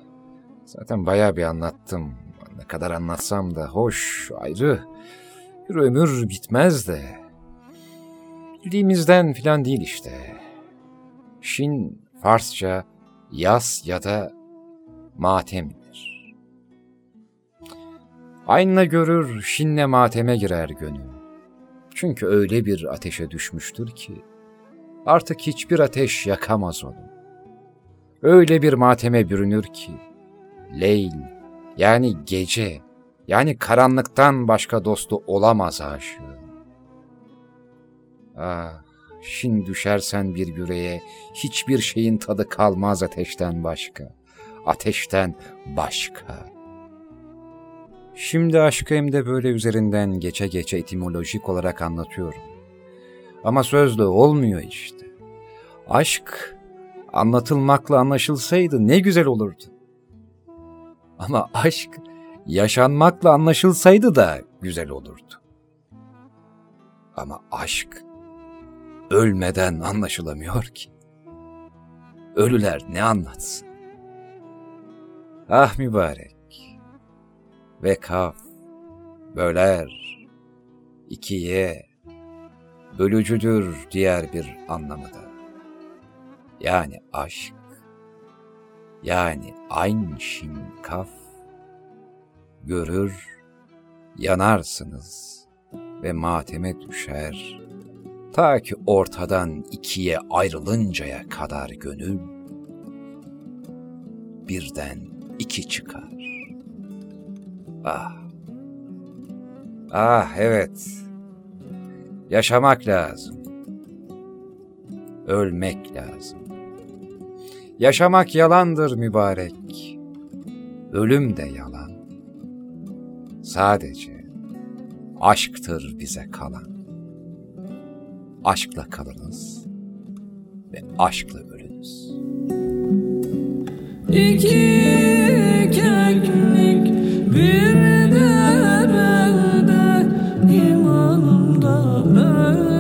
zaten bayağı bir anlattım. Ne kadar anlatsam da hoş, ayrı, bir ömür bitmez de. Bildiğimizden filan değil işte. Şin Farsça yas ya da matemdir. Aynla görür, şinle mateme girer gönül. Çünkü öyle bir ateşe düşmüştür ki, artık hiçbir ateş yakamaz onu. Öyle bir mateme bürünür ki, leyl, yani gece, yani karanlıktan başka dostu olamaz aşığın. Ah, Şin düşersen bir yüreğe hiçbir şeyin tadı kalmaz ateşten başka. Ateşten başka. Şimdi aşkı hem de böyle üzerinden geçe geçe etimolojik olarak anlatıyorum. Ama sözlü olmuyor işte. Aşk anlatılmakla anlaşılsaydı ne güzel olurdu. Ama aşk yaşanmakla anlaşılsaydı da güzel olurdu. Ama aşk ölmeden anlaşılamıyor ki. Ölüler ne anlatsın? Ah mübarek. Ve kaf, böler, ikiye, bölücüdür diğer bir anlamı da. Yani aşk, yani aynı şin kaf, görür, yanarsınız ve mateme düşer, ta ki ortadan ikiye ayrılıncaya kadar gönül, birden iki çıkar. Ah, ah evet, yaşamak lazım, ölmek lazım. Yaşamak yalandır mübarek, ölüm de yalan. Sadece aşktır bize kalan. Aşkla kalınız ve aşkla ölünüz. İki keklik bir derede imanımda ötüyor.